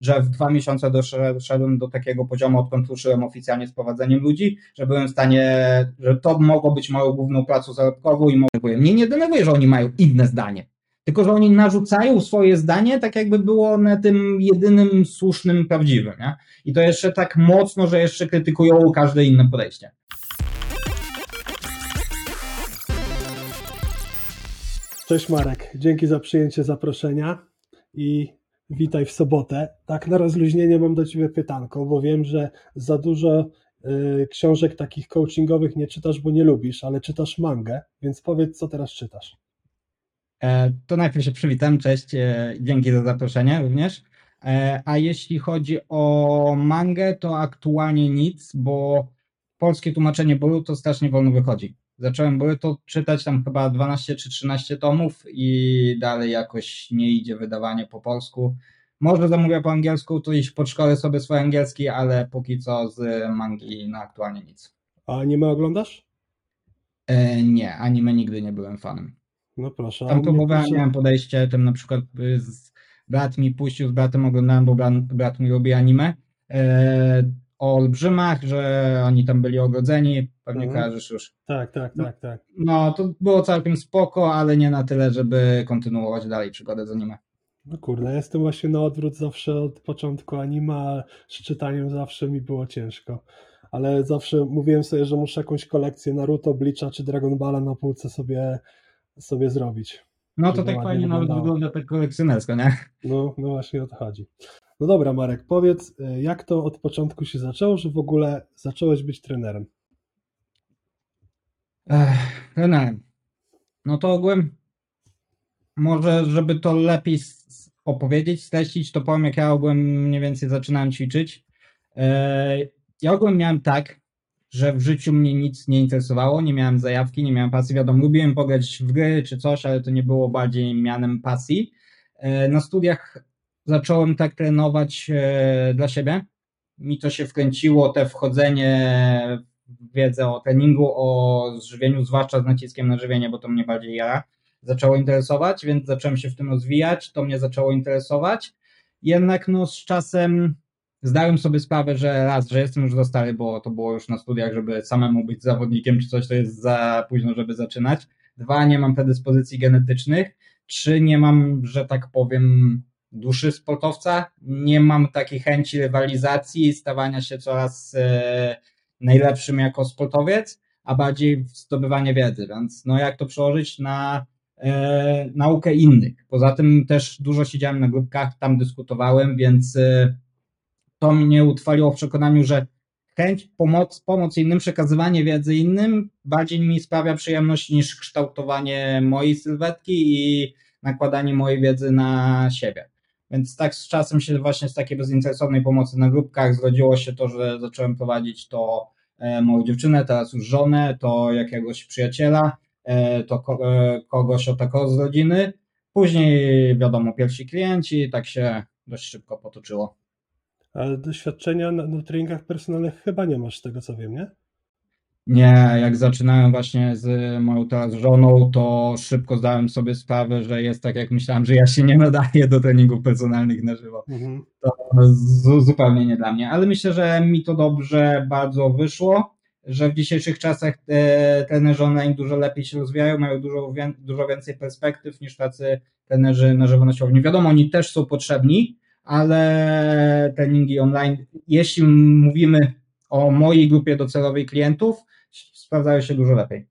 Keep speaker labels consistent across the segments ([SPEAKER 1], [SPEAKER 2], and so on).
[SPEAKER 1] że w dwa miesiące doszedłem do takiego poziomu, odkąd ruszyłem oficjalnie z prowadzeniem ludzi, że byłem w stanie, że to mogło być moją główną pracą zarobkową i mogę. Mnie nie denerwuje, że oni mają inne zdanie. Tylko, że oni narzucają swoje zdanie, tak jakby było one tym jedynym słusznym, prawdziwym. Nie? I to jeszcze tak mocno, że jeszcze krytykują każde inne podejście.
[SPEAKER 2] Cześć Marek, dzięki za przyjęcie zaproszenia i witaj w sobotę. Tak na rozluźnienie mam do Ciebie pytanko, bo wiem, że za dużo y, książek takich coachingowych nie czytasz, bo nie lubisz, ale czytasz mangę, więc powiedz, co teraz czytasz.
[SPEAKER 1] E, to najpierw się przywitam, cześć, e, dzięki za zaproszenie również. E, a jeśli chodzi o mangę, to aktualnie nic, bo polskie tłumaczenie Boruto strasznie wolno wychodzi. Zacząłem Boruto czytać tam chyba 12 czy 13 tomów i dalej jakoś nie idzie wydawanie po polsku. Może zamówię po angielsku, to iść pod szkołę sobie swój angielski, ale póki co z mangi na aktualnie nic.
[SPEAKER 2] A anime oglądasz?
[SPEAKER 1] E, nie, anime nigdy nie byłem fanem.
[SPEAKER 2] No proszę.
[SPEAKER 1] Tam próbowałem, proszę... miałem podejście, tym na przykład y, z, brat mi puścił, z bratem oglądałem, bo brat, brat mi lubi anime, e, o olbrzymach, że oni tam byli ogrodzeni, pewnie mhm. kojarzysz już.
[SPEAKER 2] Tak, tak, tak, tak.
[SPEAKER 1] No, to było całkiem spoko, ale nie na tyle, żeby kontynuować dalej przygodę z anime.
[SPEAKER 2] No kurde, jestem właśnie na odwrót zawsze od początku anime, a z czytaniem zawsze mi było ciężko. Ale zawsze mówiłem sobie, że muszę jakąś kolekcję Naruto, Bleacha czy Dragon Balla na półce sobie sobie zrobić.
[SPEAKER 1] No to tak fajnie nawet wygląda tak kolekcjonersko, nie?
[SPEAKER 2] No, no właśnie o to chodzi. No dobra, Marek, powiedz, y, jak to od początku się zaczęło, że w ogóle zacząłeś być trenerem?
[SPEAKER 1] Ech. No to ogółem, może żeby to lepiej opowiedzieć, streścić, to powiem, jak ja ogółem mniej więcej zaczynałem ćwiczyć. Ja ogółem miałem tak, że w życiu mnie nic nie interesowało, nie miałem zajawki, nie miałem pasji. Wiadomo, lubiłem pograć w gry czy coś, ale to nie było bardziej mianem pasji. Na studiach zacząłem tak trenować e, dla siebie. Mi to się wkręciło, te wchodzenie wiedzę o treningu, o zżywieniu, zwłaszcza z naciskiem na żywienie, bo to mnie bardziej ja zaczęło interesować, więc zacząłem się w tym rozwijać, to mnie zaczęło interesować. Jednak no, z czasem zdałem sobie sprawę, że raz, że jestem już za stary, bo to było już na studiach, żeby samemu być zawodnikiem czy coś, to jest za późno, żeby zaczynać. Dwa, nie mam predyspozycji genetycznych. Trzy, nie mam, że tak powiem, duszy sportowca. Nie mam takiej chęci rywalizacji, stawania się coraz e, najlepszym jako sportowiec, a bardziej zdobywanie wiedzy. Więc no jak to przełożyć na e, naukę innych? Poza tym też dużo siedziałem na grupkach, tam dyskutowałem, więc e, to mnie utrwaliło w przekonaniu, że chęć, pomoc, pomoc innym, przekazywanie wiedzy innym bardziej mi sprawia przyjemność niż kształtowanie mojej sylwetki i nakładanie mojej wiedzy na siebie. Więc tak z czasem się właśnie z takiej bezinteresownej pomocy na grupkach zrodziło się to, że zacząłem prowadzić to e, moją dziewczynę, teraz już żonę, to jakiegoś przyjaciela, e, to e, kogoś o takiego z rodziny. Później wiadomo, pierwsi klienci, tak się dość szybko potoczyło.
[SPEAKER 2] Ale doświadczenia na, na treningach personalnych chyba nie masz, z tego co wiem, nie?
[SPEAKER 1] Nie, jak zaczynałem właśnie z moją teraz żoną, to szybko zdałem sobie sprawę, że jest tak, jak myślałem, że ja się nie nadaję do treningów personalnych na żywo. Mhm. To zupełnie nie dla mnie, ale myślę, że mi to dobrze bardzo wyszło, że w dzisiejszych czasach te trenerzy online dużo lepiej się rozwijają, mają dużo, dużo więcej perspektyw niż tacy trenerzy na żywo na siłowni. Wiadomo, oni też są potrzebni, ale treningi online, jeśli mówimy o mojej grupie docelowej klientów, sprawdzają się dużo lepiej.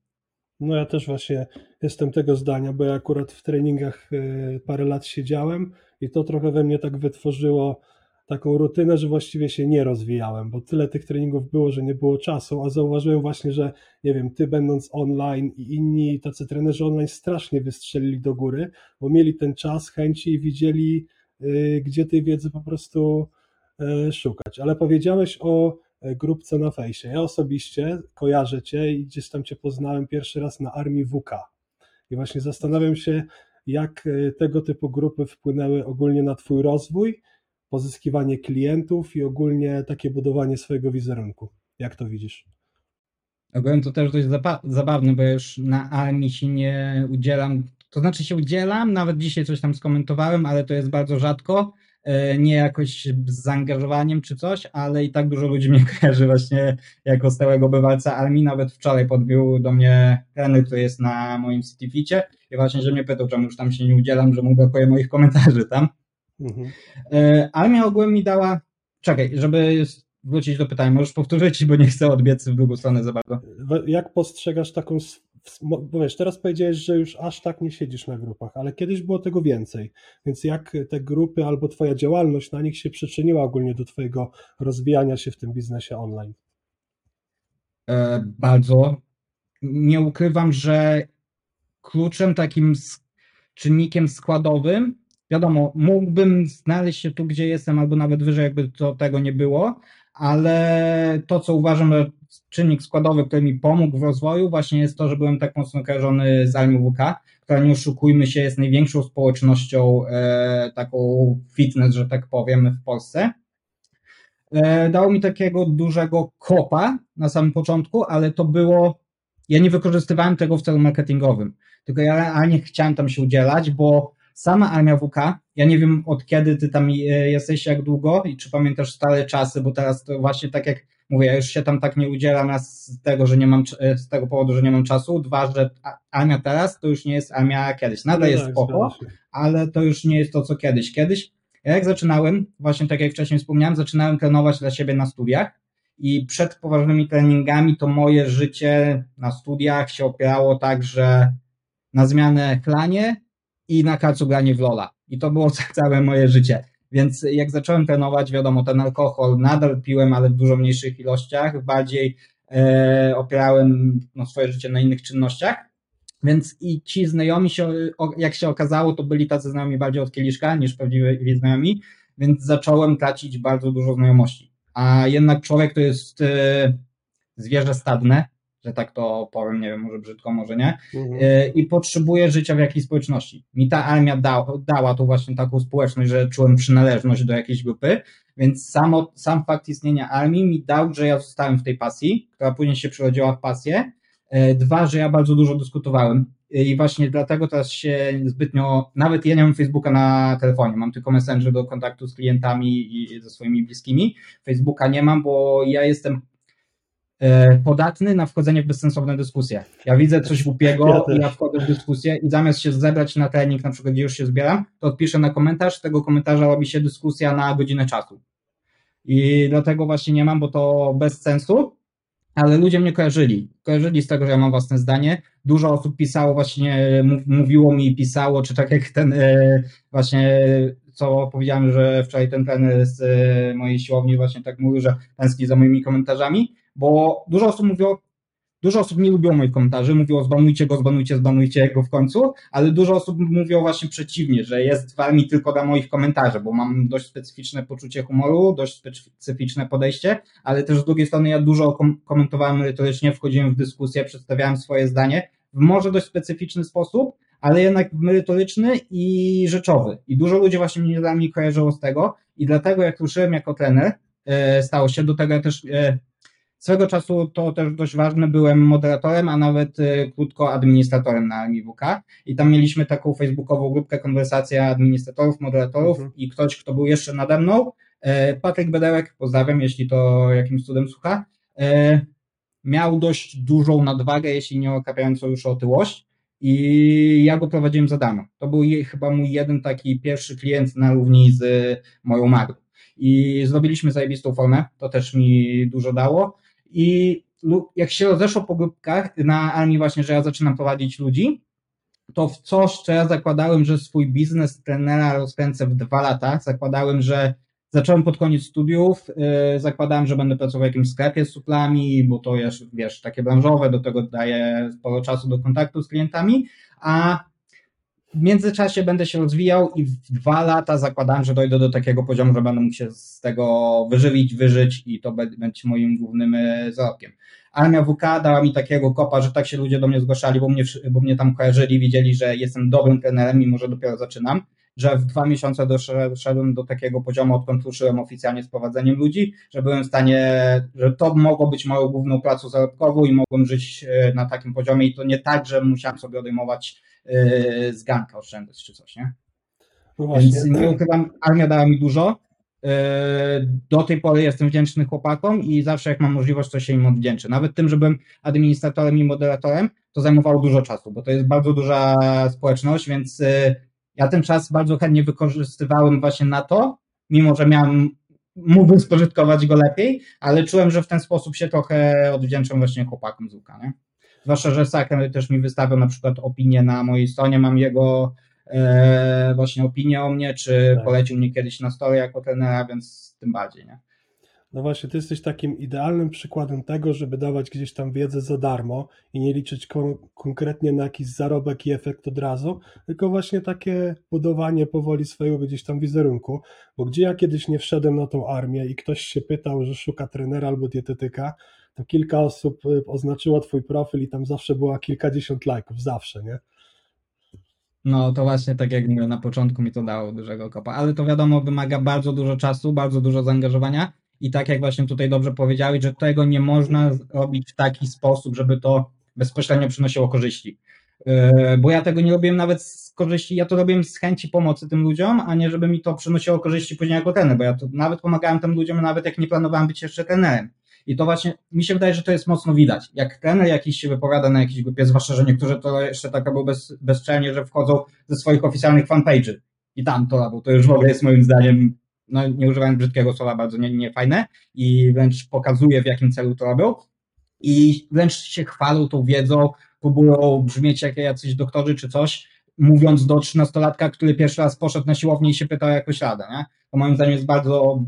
[SPEAKER 2] No ja też właśnie jestem tego zdania, bo ja akurat w treningach y, parę lat siedziałem i to trochę we mnie tak wytworzyło taką rutynę, że właściwie się nie rozwijałem, bo tyle tych treningów było, że nie było czasu, a zauważyłem właśnie, że nie wiem, ty będąc online i inni tacy trenerzy online strasznie wystrzelili do góry, bo mieli ten czas, chęci i widzieli Y, gdzie tej wiedzy po prostu y, szukać. Ale powiedziałeś o e, grupce na fejsie. Ja osobiście kojarzę Cię i gdzieś tam Cię poznałem pierwszy raz na armii WK. I właśnie zastanawiam się, jak e, tego typu grupy wpłynęły ogólnie na Twój rozwój, pozyskiwanie klientów i ogólnie takie budowanie swojego wizerunku. Jak to widzisz?
[SPEAKER 1] Ogólnie to też dość zabawne, bo już na armii się nie udzielam to znaczy się udzielam, nawet dzisiaj coś tam skomentowałem, ale to jest bardzo rzadko. E, nie jakoś z zaangażowaniem czy coś, ale i tak dużo ludzi mnie kojarzy właśnie jako stałego bywalca armii. Nawet wczoraj podbił do mnie trener, który jest na moim CityFicie i właśnie, że mnie pytał, czemu już tam się nie udzielam, że mu brakuje moich komentarzy tam. Mhm. E, armia ogółem mi dała, czekaj, żeby wrócić do pytania, możesz powtórzyć, bo nie chcę odbiec w drugą stronę za bardzo.
[SPEAKER 2] Jak postrzegasz taką bo wiesz, teraz powiedziałeś, że już aż tak nie siedzisz na grupach, ale kiedyś było tego więcej. Więc jak te grupy albo Twoja działalność na nich się przyczyniła ogólnie do Twojego rozwijania się w tym biznesie online?
[SPEAKER 1] E, bardzo. Nie ukrywam, że kluczem takim czynnikiem składowym, wiadomo, mógłbym znaleźć się tu, gdzie jestem, albo nawet wyżej, jakby to tego nie było, ale to, co uważam, że czynnik składowy, który mi pomógł w rozwoju, właśnie jest to, że byłem tak mocno kojarzony z armią WK, która nie oszukujmy się, jest największą społecznością e, taką fitness, że tak powiem, w Polsce. E, dało mi takiego dużego kopa na samym początku, ale to było, ja nie wykorzystywałem tego w celu marketingowym, tylko ja realnie chciałem tam się udzielać, bo sama armia WK, ja nie wiem od kiedy ty tam e, jesteś, jak długo i czy pamiętasz stare czasy, bo teraz to właśnie tak jak mówię, ja już się tam tak nie udzielam raz z tego, że nie mam, z tego powodu, że nie mam czasu, dwa, że armia teraz to już nie jest armia kiedyś. Nadal no jest tak, spoko, ale to już nie jest to, co kiedyś. Kiedyś, ja jak zaczynałem, właśnie tak jak wcześniej wspomniałem, zaczynałem trenować dla siebie na studiach i przed poważnymi treningami to moje życie na studiach się opierało tak, że na zmianę chlanie i na kacu granie w Lola. I to było całe moje życie. Więc jak zacząłem trenować, wiadomo, ten alkohol nadal piłem, ale w dużo mniejszych ilościach, bardziej e, opierałem no, swoje życie na innych czynnościach. Więc i ci znajomi się, jak się okazało, to byli tacy znajomi bardziej od kieliszka niż prawdziwi znajomi, więc zacząłem tracić bardzo dużo znajomości. A jednak człowiek to jest e, zwierzę stadne, że tak to powiem, nie wiem, może brzydko, może nie, mhm. E, i potrzebuję życia w jakiejś społeczności. Mi ta armia da, dała tu właśnie taką społeczność, że czułem przynależność do jakiejś grupy, więc samo, sam fakt istnienia armii mi dał, że ja zostałem w tej pasji, która później się przerodziła w pasję. E, dwa, że ja bardzo dużo dyskutowałem i właśnie dlatego teraz się zbytnio, nawet ja nie mam Facebooka na telefonie, mam tylko Messenger do kontaktu z klientami i ze swoimi bliskimi. Facebooka nie mam, bo ja jestem E, podatny na wchodzenie w bezsensowne dyskusje. Ja widzę coś głupiego ja i ja wchodzę w dyskusję i zamiast się zebrać na trening, na przykład gdzie już się zbieram, to odpiszę na komentarz, tego komentarza robi się dyskusja na godzinę czasu. I dlatego właśnie nie mam, bo to bez sensu, ale ludzie mnie kojarzyli. Kojarzyli z tego, że ja mam własne zdanie. Dużo osób pisało właśnie, mówiło mi, pisało, czy tak jak ten e, właśnie, co powiedziałem, że wczoraj ten trener z e, mojej siłowni właśnie tak mówił, że tęskni za moimi komentarzami bo dużo osób mówiło, dużo osób nie lubiło moich komentarzy, mówiło zbanujcie go, zbanujcie, zbanujcie go w końcu, ale dużo osób mówiło właśnie przeciwnie, że jest w armii tylko dla moich komentarzy, bo mam dość specyficzne poczucie humoru, dość specyficzne podejście, ale też z drugiej strony ja dużo kom komentowałem merytorycznie, wchodziłem w dyskusję, przedstawiałem swoje zdanie w może dość specyficzny sposób, ale jednak merytoryczny i rzeczowy. I dużo ludzi właśnie mnie dla mnie kojarzyło z tego i dlatego jak ruszyłem jako trener, e, stało się do tego ja też e, Swego czasu to też dość ważne, byłem moderatorem, a nawet y, krótko administratorem na MIWK i tam mieliśmy taką facebookową grupkę konwersacja administratorów, moderatorów mhm. i ktoś, kto był jeszcze nade mną, e, Patryk Bederek, pozdrawiam, jeśli to jakimś cudem słucha, e, miał dość dużą nadwagę, jeśli nie okapiającą już otyłość i ja go prowadziłem za darmo. To był chyba mój jeden taki pierwszy klient na równi z moją Magdą. I zrobiliśmy zajebistą formę, to też mi dużo dało. I jak się rozeszło po grupkach na armii właśnie, że ja zaczynam prowadzić ludzi, to w coś, co ja zakładałem, że swój biznes trenera rozkręcę w dwa lata, zakładałem, że zacząłem pod koniec studiów, yy, zakładałem, że będę pracował w jakimś sklepie z suplami, bo to jest, wiesz, takie branżowe, do tego daje sporo czasu do kontaktu z klientami, a w międzyczasie będę się rozwijał i w dwa lata zakładam, że dojdę do takiego poziomu, że będę mógł się z tego wyżywić, wyżyć i to będzie moim głównym e, zarobkiem. Armia WK dała mi takiego kopa, że tak się ludzie do mnie zgłaszali, bo mnie, bo mnie tam kojarzyli, widzieli, że jestem dobrym trenerem, mimo że dopiero zaczynam, że w dwa miesiące doszedłem do takiego poziomu, odkąd ruszyłem oficjalnie z prowadzeniem ludzi, że byłem w stanie, że to mogło być moją główną pracą zarobkową i mogłem żyć e, na takim poziomie i to nie tak, że musiałem sobie odejmować z ganka oszczędzać czy coś, nie?
[SPEAKER 2] No
[SPEAKER 1] Więc nie ukrywam, armia dała mi dużo. Yy, Do tej pory jestem wdzięczny chłopakom i zawsze jak mam możliwość, to się im odwdzięczę. Nawet tym, że byłem administratorem i moderatorem, to zajmowało dużo czasu, bo to jest bardzo duża społeczność, więc yy, ja ten czas bardzo chętnie wykorzystywałem właśnie na to, mimo że miałem, mógłbym spożytkować go lepiej, ale czułem, że w ten sposób się trochę odwdzięczam właśnie chłopakom z UK, nie? Zwłaszcza, że Saker też mi wystawiał na przykład opinię na mojej stronie, mam jego e, właśnie opinię o mnie, czy
[SPEAKER 2] Tak.
[SPEAKER 1] polecił mnie kiedyś na story jako trenera, więc tym bardziej, nie?
[SPEAKER 2] No właśnie, ty jesteś takim idealnym przykładem tego, żeby dawać gdzieś tam wiedzę za darmo i nie liczyć kon- konkretnie na jakiś zarobek i efekt od razu, tylko właśnie takie budowanie powoli swojego gdzieś tam wizerunku. Bo gdzie ja kiedyś nie wszedłem na tą armię i ktoś się pytał, że szuka trenera albo dietetyka, to kilka osób y, oznaczyło twój profil i tam zawsze była kilkadziesiąt lajków, zawsze, nie?
[SPEAKER 1] No to właśnie tak jak mówię, na początku mi to dało dużego kopa, ale to wiadomo wymaga bardzo dużo czasu, bardzo dużo zaangażowania i tak jak właśnie tutaj dobrze powiedziałeś, że tego nie można robić w taki sposób, żeby to bezpośrednio przynosiło korzyści. Yy, Bo ja tego nie robiłem nawet z korzyści, ja to robiłem z chęci pomocy tym ludziom, a nie żeby mi to przynosiło korzyści później jako trener, bo ja to nawet pomagałem tym ludziom, nawet jak nie planowałem być jeszcze trenerem. I to właśnie, mi się wydaje, że to jest mocno widać. Jak trener jakiś się wypowiada na jakiejś grupie, zwłaszcza, że niektórzy to jeszcze tak robią bez, bezczelnie, że wchodzą ze swoich oficjalnych fanpage'y i tam to robią. To już w ogóle jest moim zdaniem, no nie używając brzydkiego słowa, bardzo nie, nie fajne i wręcz pokazuje w jakim celu to robią i wręcz się chwalą tą wiedzą, próbują brzmieć jak jacyś doktorzy czy coś, mówiąc do trzynastolatka, który pierwszy raz poszedł na siłownię i się pytał o jakąś radę, nie? To moim zdaniem jest bardzo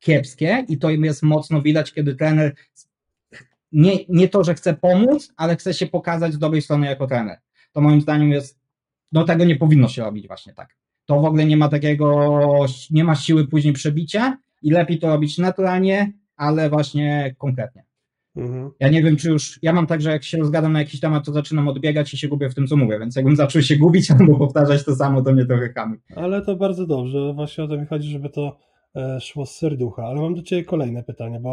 [SPEAKER 1] kiepskie i to jest mocno widać, kiedy trener nie, nie to, że chce pomóc, ale chce się pokazać z dobrej strony jako trener. To moim zdaniem jest, no tego nie powinno się robić właśnie tak. To w ogóle nie ma takiego, nie ma siły później przebicia i lepiej to robić naturalnie, ale właśnie konkretnie.
[SPEAKER 2] Mhm.
[SPEAKER 1] Ja nie wiem, czy już, ja mam tak, że jak się rozgadam na jakiś temat, to zaczynam odbiegać i się gubię w tym, co mówię, więc jakbym zaczął się gubić albo powtarzać to samo, to mnie trochę chamy.
[SPEAKER 2] Ale to bardzo dobrze. Właśnie o to mi chodzi, żeby to szło z serducha. Ale mam do Ciebie kolejne pytanie, bo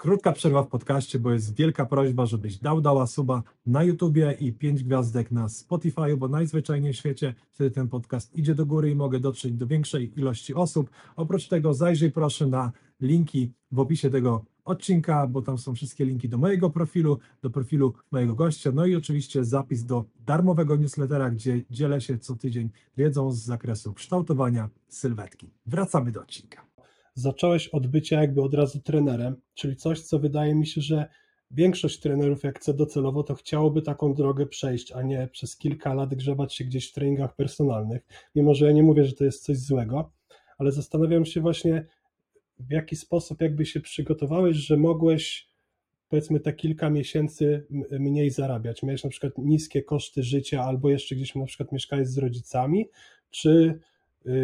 [SPEAKER 3] Krótka przerwa w podcaście, bo jest wielka prośba, żebyś dał dała suba na YouTubie i pięć gwiazdek na Spotify, bo najzwyczajniej w świecie wtedy ten podcast idzie do góry i mogę dotrzeć do większej ilości osób. Oprócz tego zajrzyj proszę na linki w opisie tego odcinka, bo tam są wszystkie linki do mojego profilu, do profilu mojego gościa, no i oczywiście zapis do darmowego newslettera, gdzie dzielę się co tydzień wiedzą z zakresu kształtowania sylwetki. Wracamy do odcinka.
[SPEAKER 2] Zacząłeś od bycia jakby od razu trenerem, czyli coś, co wydaje mi się, że większość trenerów, jak chce docelowo, to chciałoby taką drogę przejść, a nie przez kilka lat grzebać się gdzieś w treningach personalnych. Mimo, że ja nie mówię, że to jest coś złego, ale zastanawiam się właśnie, w jaki sposób jakby się przygotowałeś, że mogłeś powiedzmy te kilka miesięcy mniej zarabiać. Miałeś na przykład niskie koszty życia, albo jeszcze gdzieś na przykład mieszkałeś z rodzicami, czy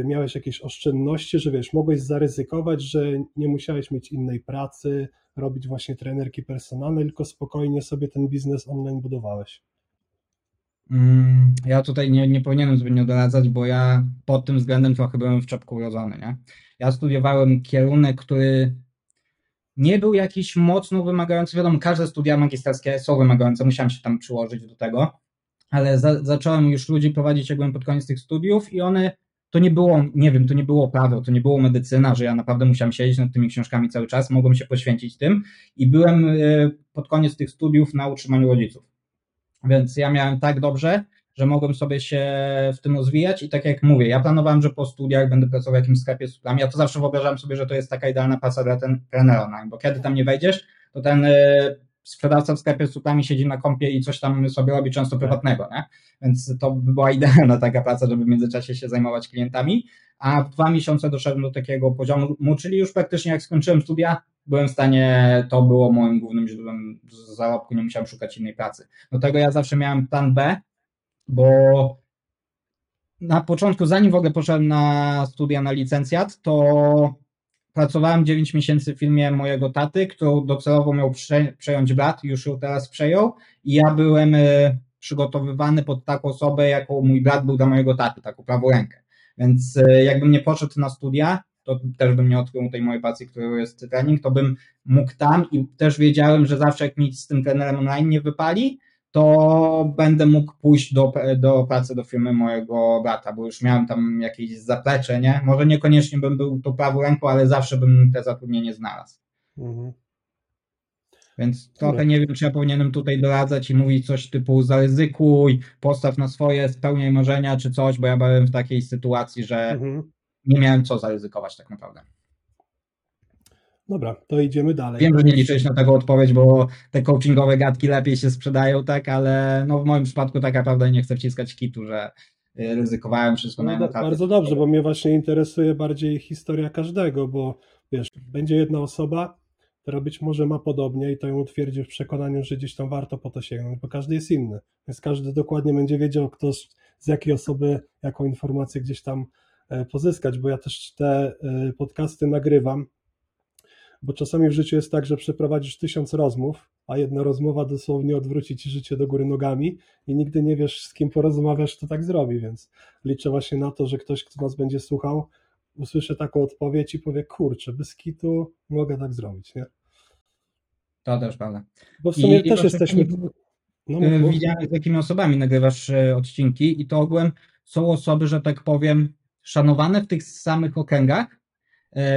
[SPEAKER 2] miałeś jakieś oszczędności, że wiesz, mogłeś zaryzykować, że nie musiałeś mieć innej pracy, robić właśnie trenerki personalnej, tylko spokojnie sobie ten biznes online budowałeś.
[SPEAKER 1] Mm, Ja tutaj nie, nie powinienem zbytnio doradzać, bo ja pod tym względem trochę byłem w czepku urodzony, nie? Ja studiowałem kierunek, który nie był jakiś mocno wymagający. Wiadomo, każde studia magisterskie są wymagające, musiałem się tam przyłożyć do tego, ale za, zacząłem już ludzi prowadzić, jak byłem pod koniec tych studiów i one, to nie było, nie wiem, to nie było prawo, to nie było medycyna, że ja naprawdę musiałem siedzieć nad tymi książkami cały czas, mogłem się poświęcić tym i byłem y, pod koniec tych studiów na utrzymaniu rodziców. Więc ja miałem tak dobrze, że mogłem sobie się w tym rozwijać i tak jak mówię, ja planowałem, że po studiach będę pracował w jakimś sklepie z suplami. Ja to zawsze wyobrażałem sobie, że to jest taka idealna praca dla ten trenera online, bo kiedy tam nie wejdziesz, to ten y, sprzedawca w sklepie z suplami siedzi na kompie i coś tam sobie robi często prywatnego, nie? Więc to by była idealna taka praca, żeby w międzyczasie się zajmować klientami, a w dwa miesiące doszedłem do takiego poziomu, czyli już praktycznie jak skończyłem studia, byłem w stanie, to było moim głównym źródłem zarobku, nie musiałem szukać innej pracy. Do tego ja zawsze miałem plan B, bo na początku, zanim w ogóle poszedłem na studia na licencjat, to pracowałem 9 miesięcy w firmie mojego taty, którą docelowo miał prze, przejąć brat, już ją teraz przejął i ja byłem y, przygotowywany pod taką osobę, jaką mój brat był dla mojego taty, taką prawą rękę. Więc y, jakbym nie poszedł na studia, to też bym nie odkrył tej mojej pasji, którą jest trening, to bym mógł tam i też wiedziałem, że zawsze jak mi z tym trenerem online nie wypali, to będę mógł pójść do, do pracy do firmy mojego brata, bo już miałem tam jakieś zaplecze, nie? Może niekoniecznie bym był to prawą ręką, ale zawsze bym te zatrudnienie znalazł.
[SPEAKER 2] Mhm.
[SPEAKER 1] Więc trochę nie wiem, czy ja powinienem tutaj doradzać i mówić coś typu zaryzykuj, postaw na swoje, spełniaj marzenia czy coś, bo ja byłem w takiej sytuacji, że
[SPEAKER 2] Mhm.
[SPEAKER 1] nie miałem co zaryzykować tak naprawdę.
[SPEAKER 2] Dobra, to idziemy dalej.
[SPEAKER 1] Wiem, że nie liczyłeś na taką odpowiedź, bo te coachingowe gadki lepiej się sprzedają, tak, ale no w moim przypadku tak naprawdę nie chcę wciskać kitu, że y, ryzykowałem wszystko na
[SPEAKER 2] No, do-
[SPEAKER 1] kartę.
[SPEAKER 2] bardzo dobrze, bo mnie właśnie interesuje bardziej historia każdego, bo wiesz, będzie jedna osoba, która być może ma podobnie i to ją utwierdzi w przekonaniu, że gdzieś tam warto po to sięgnąć, bo każdy jest inny, więc każdy dokładnie będzie wiedział, kto z, z jakiej osoby jaką informację gdzieś tam e, pozyskać, bo ja też te e, podcasty nagrywam, bo czasami w życiu jest tak, że przeprowadzisz tysiąc rozmów, a jedna rozmowa dosłownie odwróci ci życie do góry nogami i nigdy nie wiesz, z kim porozmawiasz, to tak zrobi, więc liczę właśnie na to, że ktoś, kto nas będzie słuchał, usłyszy taką odpowiedź i powie, kurczę, bez kitu mogę tak zrobić, nie?
[SPEAKER 1] To też prawda.
[SPEAKER 2] Bo w sumie
[SPEAKER 1] I- i
[SPEAKER 2] też
[SPEAKER 1] właśnie
[SPEAKER 2] jesteśmy... No.
[SPEAKER 1] Widziałem, z jakimi osobami nagrywasz y, odcinki i to ogółem są osoby, że tak powiem, szanowane w tych samych okręgach,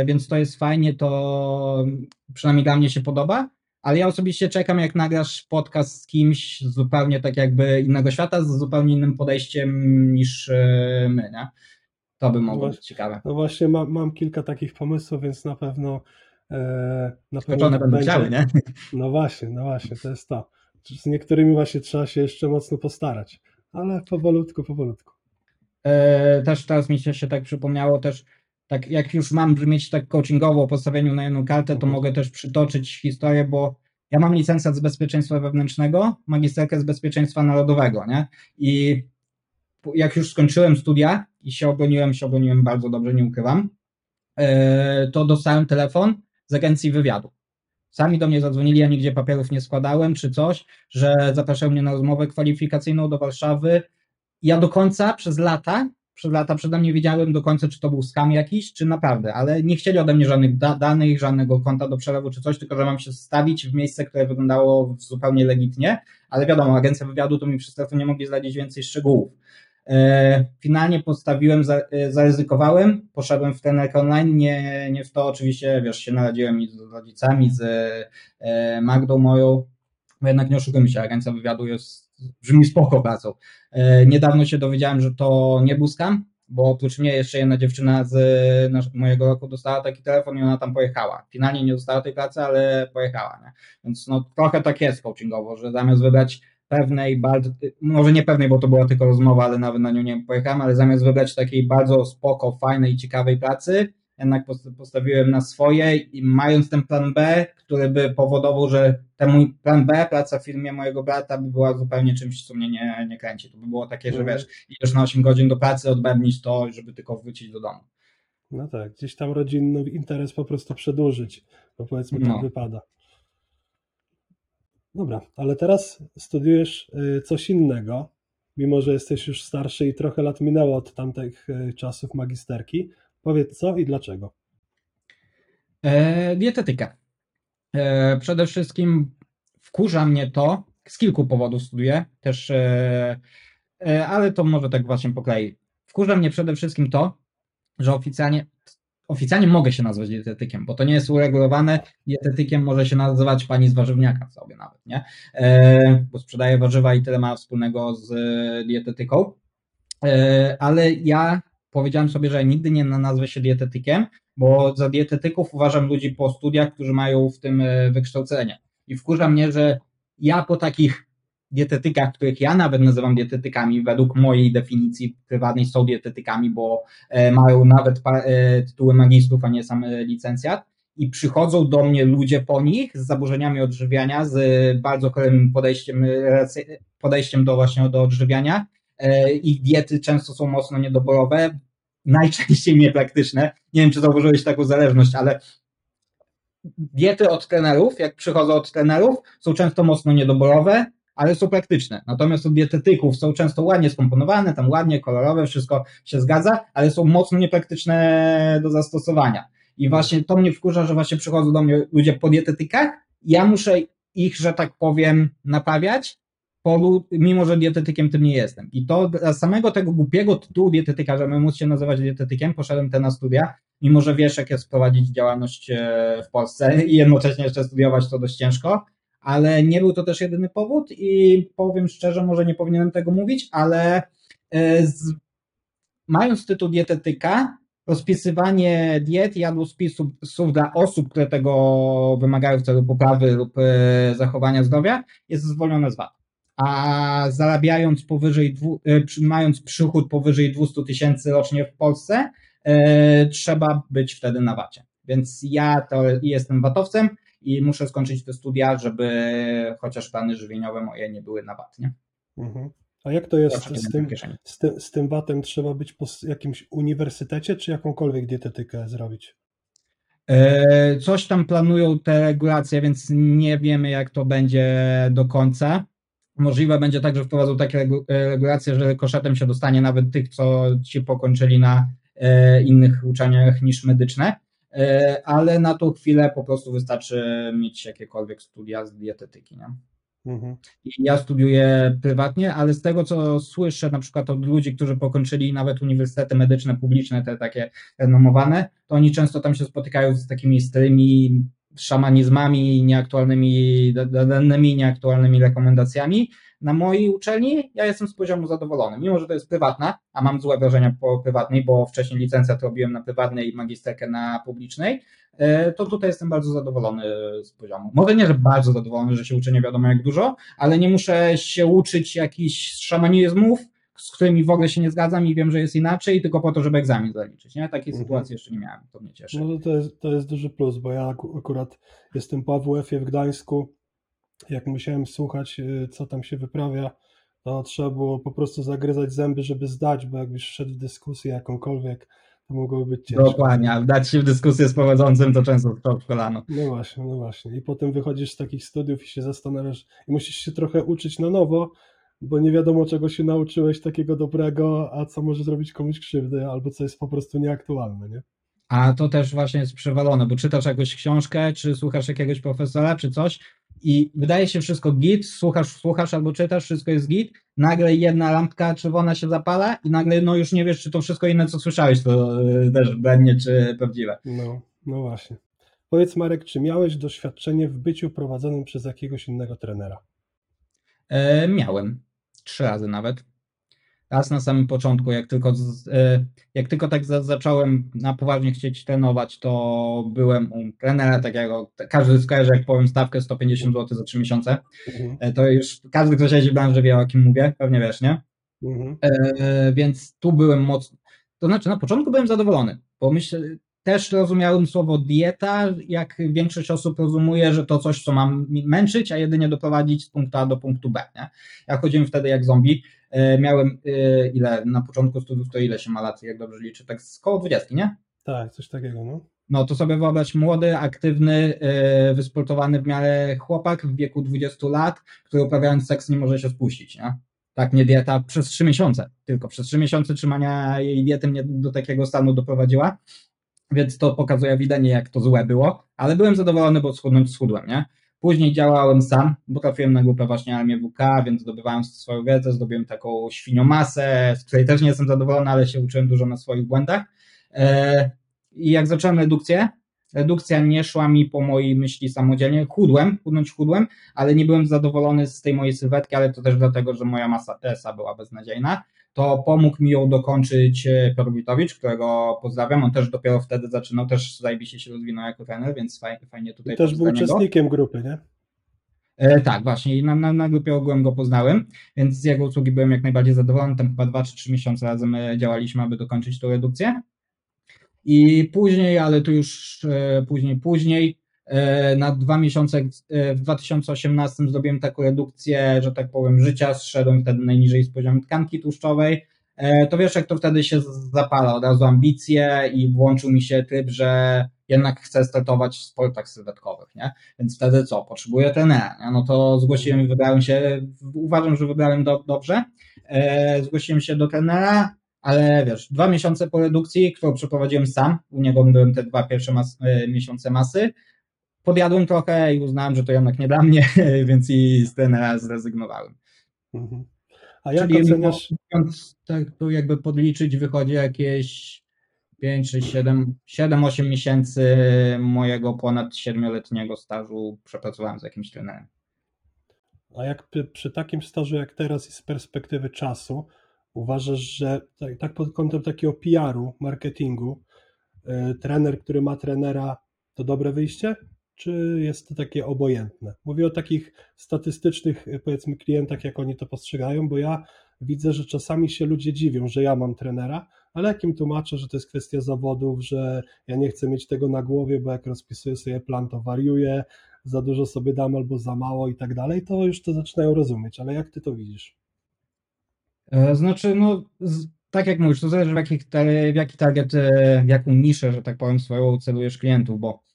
[SPEAKER 1] więc to jest fajnie, to przynajmniej dla mnie się podoba, ale ja osobiście czekam, jak nagrasz podcast z kimś zupełnie tak jakby innego świata, z zupełnie innym podejściem niż y, my, nie? To by mogło być ciekawe.
[SPEAKER 2] No właśnie mam, mam kilka takich pomysłów, więc na pewno e, na pewno
[SPEAKER 1] Skoczone będą
[SPEAKER 2] będzie-
[SPEAKER 1] chciały, nie?
[SPEAKER 2] No właśnie, no właśnie, to jest to. Z niektórymi właśnie trzeba się jeszcze mocno postarać, ale powolutku, powolutku.
[SPEAKER 1] E, też teraz mi się, się tak przypomniało też, tak jak już mam brzmieć tak coachingowo o postawieniu na jedną kartę, to
[SPEAKER 2] Mhm.
[SPEAKER 1] mogę też przytoczyć historię, bo ja mam licencjat z bezpieczeństwa wewnętrznego, magisterkę z bezpieczeństwa narodowego, nie? I jak już skończyłem studia i się obroniłem, się obroniłem bardzo dobrze, nie ukrywam, e, to dostałem telefon z agencji wywiadu. Sami do mnie zadzwonili, ja nigdzie papierów nie składałem czy coś, że zapraszają mnie na rozmowę kwalifikacyjną do Warszawy. Ja do końca przez lata, przez lata przede mnie wiedziałem do końca, czy to był skam jakiś, czy naprawdę, ale nie chcieli ode mnie żadnych da danych, żadnego konta do przelewu czy coś, tylko że mam się stawić w miejsce, które wyglądało zupełnie legitnie, ale wiadomo, agencja wywiadu to mi przez telefon nie mogli zdradzić więcej szczegółów. E, Finalnie postawiłem, e, zaryzykowałem, poszedłem w trenerkę online, nie, nie w to oczywiście, wiesz, się naradziłem i z rodzicami, z e, Magdą moją, bo jednak nie oszukujmy się, agencja wywiadu jest, brzmi spoko pracą. E, Niedawno się dowiedziałem, że to nie był skam, bo oprócz mnie jeszcze jedna dziewczyna z nasz- mojego roku dostała taki telefon i ona tam pojechała. Finalnie nie dostała tej pracy, ale pojechała. Nie? Więc no, trochę tak jest coachingowo, że zamiast wybrać pewnej, bardzo, może nie pewnej, bo to była tylko rozmowa, ale nawet na nią nie pojechałem, ale zamiast wybrać takiej bardzo spoko, fajnej, ciekawej pracy, jednak post- postawiłem na swoje i mając ten plan B, który by powodował, że ten mój plan B, praca w firmie mojego brata by była zupełnie czymś, co mnie nie, nie kręci. To by było takie, że
[SPEAKER 2] Mhm.
[SPEAKER 1] wiesz, idziesz na 8 godzin do pracy, odbębnić to, żeby tylko wrócić do domu.
[SPEAKER 2] No tak, gdzieś tam rodzinny interes po prostu przedłużyć, bo powiedzmy tak
[SPEAKER 1] No.
[SPEAKER 2] wypada. Dobra, ale teraz studiujesz y, coś innego, mimo że jesteś już starszy i trochę lat minęło od tamtych y, czasów magisterki. Powiedz co i dlaczego.
[SPEAKER 1] E. E, przede wszystkim wkurza mnie to, z kilku powodów studiuję, też, e, e, ale to może tak właśnie po kolei. Wkurza mnie przede wszystkim to, że oficjalnie, oficjalnie mogę się nazwać dietetykiem, bo to nie jest uregulowane. Dietetykiem może się nazywać pani z warzywniaka sobie nawet, nie? E, bo sprzedaje warzywa i tyle ma wspólnego z e, dietetyką. E, ale ja powiedziałem sobie, że nigdy nie nazwę się dietetykiem, bo za dietetyków uważam ludzi po studiach, którzy mają w tym e, wykształcenie. I wkurza mnie, że ja po takich dietetykach, których ja nawet nazywam dietetykami, według mojej definicji prywatnej są dietetykami, bo e, mają nawet e, tytuły magistrów, a nie sam licencjat. I przychodzą do mnie ludzie po nich z zaburzeniami odżywiania, z bardzo chorym podejściem, podejściem do właśnie do odżywiania. E, Ich diety często są mocno niedoborowe, najczęściej niepraktyczne. Nie wiem, czy zauważyłeś taką zależność, ale diety od trenerów, jak przychodzą od trenerów, są często mocno niedoborowe, ale są praktyczne. Natomiast od dietetyków są często ładnie skomponowane, tam ładnie, kolorowe, wszystko się zgadza, ale są mocno niepraktyczne do zastosowania. I właśnie to mnie wkurza, że właśnie przychodzą do mnie ludzie po dietetykach, ja muszę ich, że tak powiem, naprawiać, polu, mimo że dietetykiem tym nie jestem. I to dla samego tego głupiego tytułu dietetyka, żeby móc się nazywać dietetykiem, poszedłem te na studia, mimo że wiesz, jak jest prowadzić działalność e, w Polsce i jednocześnie jeszcze studiować to dość ciężko, ale nie był to też jedyny powód i powiem szczerze, może nie powinienem tego mówić, ale e, z, mając tytuł dietetyka, rozpisywanie diet i jadłospisów dla osób, które tego wymagają w celu poprawy lub e, zachowania zdrowia, jest zwolnione z VAT. A zarabiając powyżej, dwu, e, mając przychód powyżej 200 tysięcy rocznie w Polsce, e, trzeba być wtedy na VAT-ie. Więc ja to jestem VAT-owcem i muszę skończyć te studia, żeby chociaż plany żywieniowe moje nie były na VAT, nie?
[SPEAKER 2] Mhm. A jak to jest z tym, z, tym, z tym VAT-em? Trzeba być po jakimś uniwersytecie, czy jakąkolwiek dietetykę zrobić?
[SPEAKER 1] E, Coś tam planują te regulacje, więc nie wiemy, jak to będzie do końca. Możliwe będzie tak, że wprowadzą takie e, regulacje, że koszetem się dostanie nawet tych, co ci pokończyli na e, innych uczelniach niż medyczne, E, ale na tą chwilę po prostu wystarczy mieć jakiekolwiek studia z dietetyki. Nie?
[SPEAKER 2] Mhm.
[SPEAKER 1] I Ja studiuję prywatnie, ale z tego, co słyszę na przykład od ludzi, którzy pokończyli nawet uniwersytety medyczne, publiczne, te takie renomowane, to oni często tam się spotykają z takimi starymi szamanizmami, nieaktualnymi da- da- danymi, nieaktualnymi rekomendacjami. Na mojej uczelni ja jestem z poziomu zadowolony, mimo że to jest prywatna, a mam złe wrażenia po prywatnej, bo wcześniej licencjat robiłem na prywatnej i magisterkę na publicznej, e, to tutaj jestem bardzo zadowolony z poziomu. Może nie, że bardzo zadowolony, że się uczę nie wiadomo jak dużo, ale nie muszę się uczyć jakichś szamanizmów, z którymi w ogóle się nie zgadzam i wiem, że jest inaczej, tylko po to, żeby egzamin zaliczyć. Nie? Takiej
[SPEAKER 2] Mhm.
[SPEAKER 1] sytuacji jeszcze nie miałem, to mnie cieszy.
[SPEAKER 2] No to, to, jest, to jest duży plus, bo ja aku- akurat jestem po AWF-ie w Gdańsku. Jak musiałem słuchać, y, co tam się wyprawia, to trzeba było po prostu zagryzać zęby, żeby zdać, bo jakbyś wszedł w dyskusję jakąkolwiek, to mogłoby być ciężko.
[SPEAKER 1] Dokładnie, a wdać się w dyskusję z prowadzącym to często strzał w kolano.
[SPEAKER 2] No właśnie, no właśnie. I potem wychodzisz z takich studiów i się zastanawiasz, i musisz się trochę uczyć na nowo, bo nie wiadomo, czego się nauczyłeś takiego dobrego, a co może zrobić komuś krzywdę, albo co jest po prostu nieaktualne, nie?
[SPEAKER 1] A to też właśnie jest przewalone, bo czytasz jakąś książkę, czy słuchasz jakiegoś profesora, czy coś i wydaje się wszystko git, słuchasz, słuchasz albo czytasz, wszystko jest git, nagle jedna lampka czerwona się zapala i nagle no już nie wiesz, czy to wszystko inne, co słyszałeś, to y, też będzie, czy prawdziwe.
[SPEAKER 2] No, no właśnie. Powiedz Marek, czy miałeś doświadczenie w byciu prowadzonym przez jakiegoś innego trenera?
[SPEAKER 1] E, miałem, trzy razy nawet. Raz na samym początku, jak tylko, z, e, jak tylko tak za, zacząłem na poważnie chcieć trenować, to byłem u trenera takiego, każdy skojarzy, jak powiem stawkę 150 zł za 3 miesiące.
[SPEAKER 2] Mhm.
[SPEAKER 1] E, To już każdy, kto siedzi w branży wie, o kim mówię, pewnie wiesz, nie?
[SPEAKER 2] Mhm.
[SPEAKER 1] E, więc tu byłem mocno. To znaczy, na początku byłem zadowolony, bo myślę, też rozumiałem słowo dieta, jak większość osób rozumuje, że to coś, co mam męczyć, a jedynie doprowadzić z punktu A do punktu B. Nie? Ja chodziłem wtedy jak zombie. E, miałem e, ile na początku studiów, to ile się ma lat, jak dobrze liczę, tak z koło 20, nie?
[SPEAKER 2] Tak, coś takiego, no.
[SPEAKER 1] No to sobie wyobraź młody, aktywny, e, wysportowany w miarę chłopak w wieku 20 lat, który uprawiając seks nie może się spuścić, nie? Tak, nie dieta przez 3 miesiące, tylko przez 3 miesiące trzymania jej diety mnie do takiego stanu doprowadziła, więc to pokazuje ewidentnie, jak to złe było, ale byłem zadowolony, bo schudnąć schudłem, nie? Później działałem sam, bo trafiłem na grupę właśnie Armię WK, więc zdobywałem swoją wiedzę, zdobyłem taką świniomasę, z której też nie jestem zadowolony, ale się uczyłem dużo na swoich błędach. E, I jak zacząłem redukcję, redukcja nie szła mi po mojej myśli samodzielnie. Chudłem, chudnąć chudłem, ale nie byłem zadowolony z tej mojej sylwetki, ale to też dlatego, że moja masa TSA była beznadziejna. To pomógł mi ją dokończyć e, Piotr Witowicz, którego pozdrawiam. On też dopiero wtedy zaczynał, też zajebiście się rozwinął jako trener, więc fajnie, fajnie tutaj
[SPEAKER 2] I też był
[SPEAKER 1] go.
[SPEAKER 2] uczestnikiem grupy, nie?
[SPEAKER 1] E, tak, właśnie. I na, na, na grupie ogółem go poznałem, więc z jego usługi byłem jak najbardziej zadowolony. Tam chyba dwa czy trzy miesiące razem e, działaliśmy, aby dokończyć tą redukcję. I później, ale tu już e, później, później, na dwa miesiące e, w 2018 zrobiłem taką redukcję, że tak powiem, życia, zszedłem wtedy najniżej z poziomu tkanki tłuszczowej. E, to wiesz, jak to wtedy się zapala, od razu ambicje i włączył mi się tryb, że jednak chcę startować w sportach sylwetkowych, nie? Więc wtedy co? Potrzebuję trenera. No to zgłosiłem, wybrałem się, uważam, że wybrałem do, dobrze. E, zgłosiłem się do trenera, ale wiesz, dwa miesiące po redukcji, którą przeprowadziłem sam, u niego byłem te dwa pierwsze mas, e, miesiące masy, podjadłem trochę i uznałem, że to jednak nie dla mnie, więc i z trenera zrezygnowałem.
[SPEAKER 2] Mhm. A jak
[SPEAKER 1] Czyli
[SPEAKER 2] oceniasz?
[SPEAKER 1] mówiąc, tak tu jakby podliczyć, wychodzi jakieś 5 czy 7, 7-8 miesięcy mojego ponad 7-letniego stażu przepracowałem z jakimś trenerem.
[SPEAKER 2] A jak przy, przy takim stażu jak teraz i z perspektywy czasu, uważasz, że tak, tak pod kątem takiego PR-u, marketingu, y, trener, który ma trenera, to dobre wyjście? Czy jest to takie obojętne? Mówię o takich statystycznych, y, powiedzmy, klientach, jak oni to postrzegają, bo ja widzę, że czasami się ludzie dziwią, że ja mam trenera, ale jak im tłumaczę, że to jest kwestia zawodów, że ja nie chcę mieć tego na głowie, bo jak rozpisuję sobie plan, to wariuję, za dużo sobie dam albo za mało i tak dalej, to już to zaczynają rozumieć. Ale jak ty to widzisz?
[SPEAKER 1] E, Znaczy, no, z, tak jak mówisz, to zależy w, jakich, w jaki target, e, w jaką niszę, że tak powiem, swoją celujesz klientów, bo e,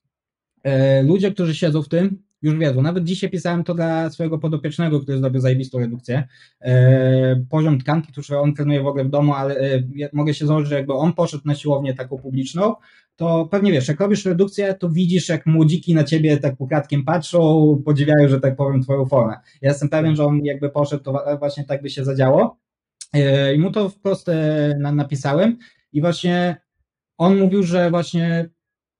[SPEAKER 1] ludzie, którzy siedzą w tym, już wiedzą. Nawet dzisiaj pisałem to dla swojego podopiecznego, który zrobił zajebistą redukcję. E, poziom tkanki tłuszczowej, on trenuje w ogóle w domu, ale e, mogę się założyć, że jakby on poszedł na siłownię taką publiczną, to pewnie wiesz, jak robisz redukcję, to widzisz, jak młodziki na ciebie tak ukradkiem patrzą, podziwiają, że tak powiem, twoją formę. Ja jestem pewien, że on jakby poszedł, to właśnie tak by się zadziało. E, I mu to wprost e, na- napisałem i właśnie on mówił, że właśnie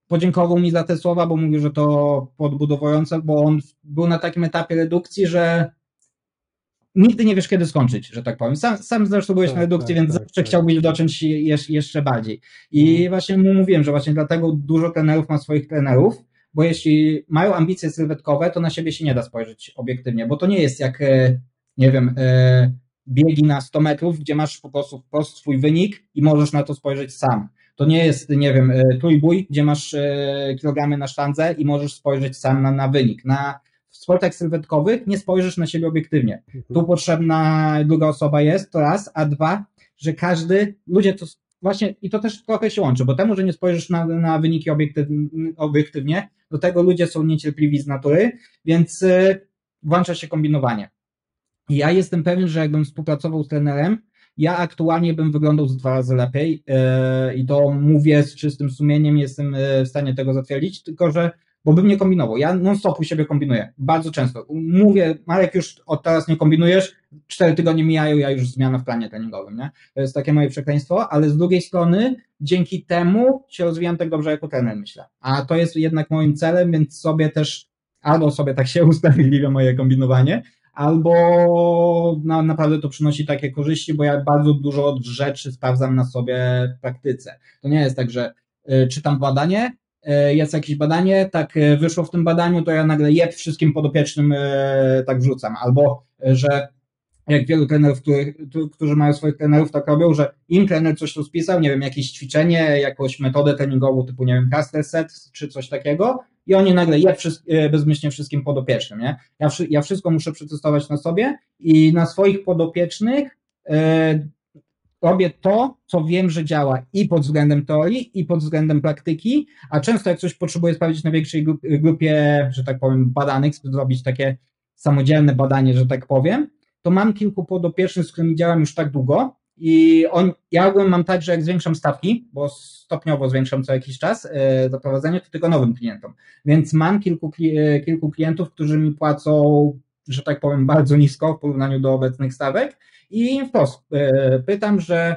[SPEAKER 1] podziękował mi za te słowa, bo mówił, że to podbudowujące, bo on był na takim etapie redukcji, że nigdy nie wiesz, kiedy skończyć, że tak powiem. Sam, sam zresztą byłeś
[SPEAKER 2] Tak,
[SPEAKER 1] na redukcji,
[SPEAKER 2] tak,
[SPEAKER 1] więc
[SPEAKER 2] tak,
[SPEAKER 1] zawsze
[SPEAKER 2] tak.
[SPEAKER 1] chciałbyś docząć jeszcze, jeszcze bardziej. I
[SPEAKER 2] Mhm.
[SPEAKER 1] właśnie mu mówiłem, że właśnie dlatego dużo trenerów ma swoich trenerów, bo jeśli mają ambicje sylwetkowe, to na siebie się nie da spojrzeć obiektywnie, bo to nie jest jak, e, nie wiem, e, biegi na 100 metrów, gdzie masz po prostu wprost swój wynik i możesz na to spojrzeć sam. To nie jest, nie wiem, e, trójbój, gdzie masz e, kilogramy na sztandze i możesz spojrzeć sam na, na wynik. Na, w sportach sylwetkowych nie spojrzysz na siebie obiektywnie. Tu potrzebna druga osoba jest, to raz, a dwa, że każdy, ludzie to właśnie, i to też trochę się łączy, bo temu, że nie spojrzysz na, na wyniki obiektyw, obiektywnie, do tego ludzie są niecierpliwi z natury, więc y, włącza się kombinowanie. I ja jestem pewien, że jakbym współpracował z trenerem, ja aktualnie bym wyglądał z dwa razy lepiej yy, i to mówię z czystym sumieniem, jestem yy, w stanie tego zatwierdzić, tylko że, bo bym nie kombinował. Ja non stop u siebie kombinuję, bardzo często. Mówię, Marek, już od teraz nie kombinujesz, cztery tygodnie mijają, ja już zmiana w planie treningowym, nie? To jest takie moje przekleństwo, ale z drugiej strony dzięki temu się rozwijam tak dobrze jako trener, myślę. A to jest jednak moim celem, więc sobie też, albo sobie tak się usprawiedliwia moje kombinowanie, albo na, naprawdę to przynosi takie korzyści, bo ja bardzo dużo rzeczy sprawdzam na sobie w praktyce. To nie jest tak, że y, czytam badanie, y, jest jakieś badanie, tak y, wyszło w tym badaniu, to ja nagle jeb wszystkim podopiecznym y, tak wrzucam, albo y, że jak wielu trenerów, którzy mają swoich trenerów, tak robią, że im trener coś tu spisał, nie wiem, jakieś ćwiczenie, jakąś metodę treningową typu, nie wiem, caster set czy coś takiego i oni nagle wszyst- e, bezmyślnie wszystkim podopiecznym, nie? Ja, ja wszystko muszę przetestować na sobie i na swoich podopiecznych e, robię to, co wiem, że działa i pod względem teorii, i pod względem praktyki, a często jak coś potrzebuję sprawdzić na większej gru- grupie, że tak powiem, badanych, zrobić takie samodzielne badanie, że tak powiem, to mam kilku podopiecznych, z którymi działam już tak długo i on, ja ogólnie mam tak, że jak zwiększam stawki, bo stopniowo zwiększam co jakiś czas e, za prowadzenie, to tylko nowym klientom. Więc mam kilku, e, kilku klientów, którzy mi płacą, że tak powiem, bardzo nisko w porównaniu do obecnych stawek i wprost e, pytam, że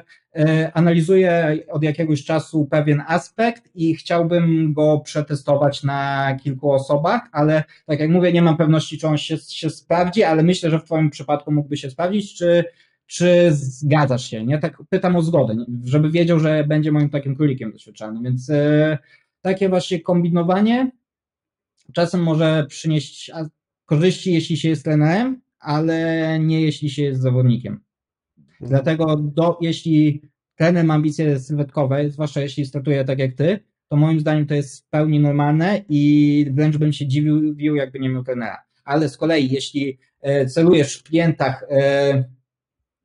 [SPEAKER 1] analizuję od jakiegoś czasu pewien aspekt i chciałbym go przetestować na kilku osobach, ale tak jak mówię, nie mam pewności, czy on się, się sprawdzi, ale myślę, że w Twoim przypadku mógłby się sprawdzić, czy, czy zgadzasz się, nie? Tak pytam o zgodę, żeby wiedział, że będzie moim takim królikiem doświadczalnym, więc e, takie właśnie kombinowanie czasem może przynieść korzyści, jeśli się jest trenerem, ale nie jeśli się jest zawodnikiem. Dlatego do, jeśli trener ma ambicje sylwetkowe, zwłaszcza jeśli startuje tak jak ty, to moim zdaniem to jest w pełni normalne i wręcz bym się dziwił, jakby nie miał trenera. Ale z kolei, jeśli e, celujesz w klientach, e,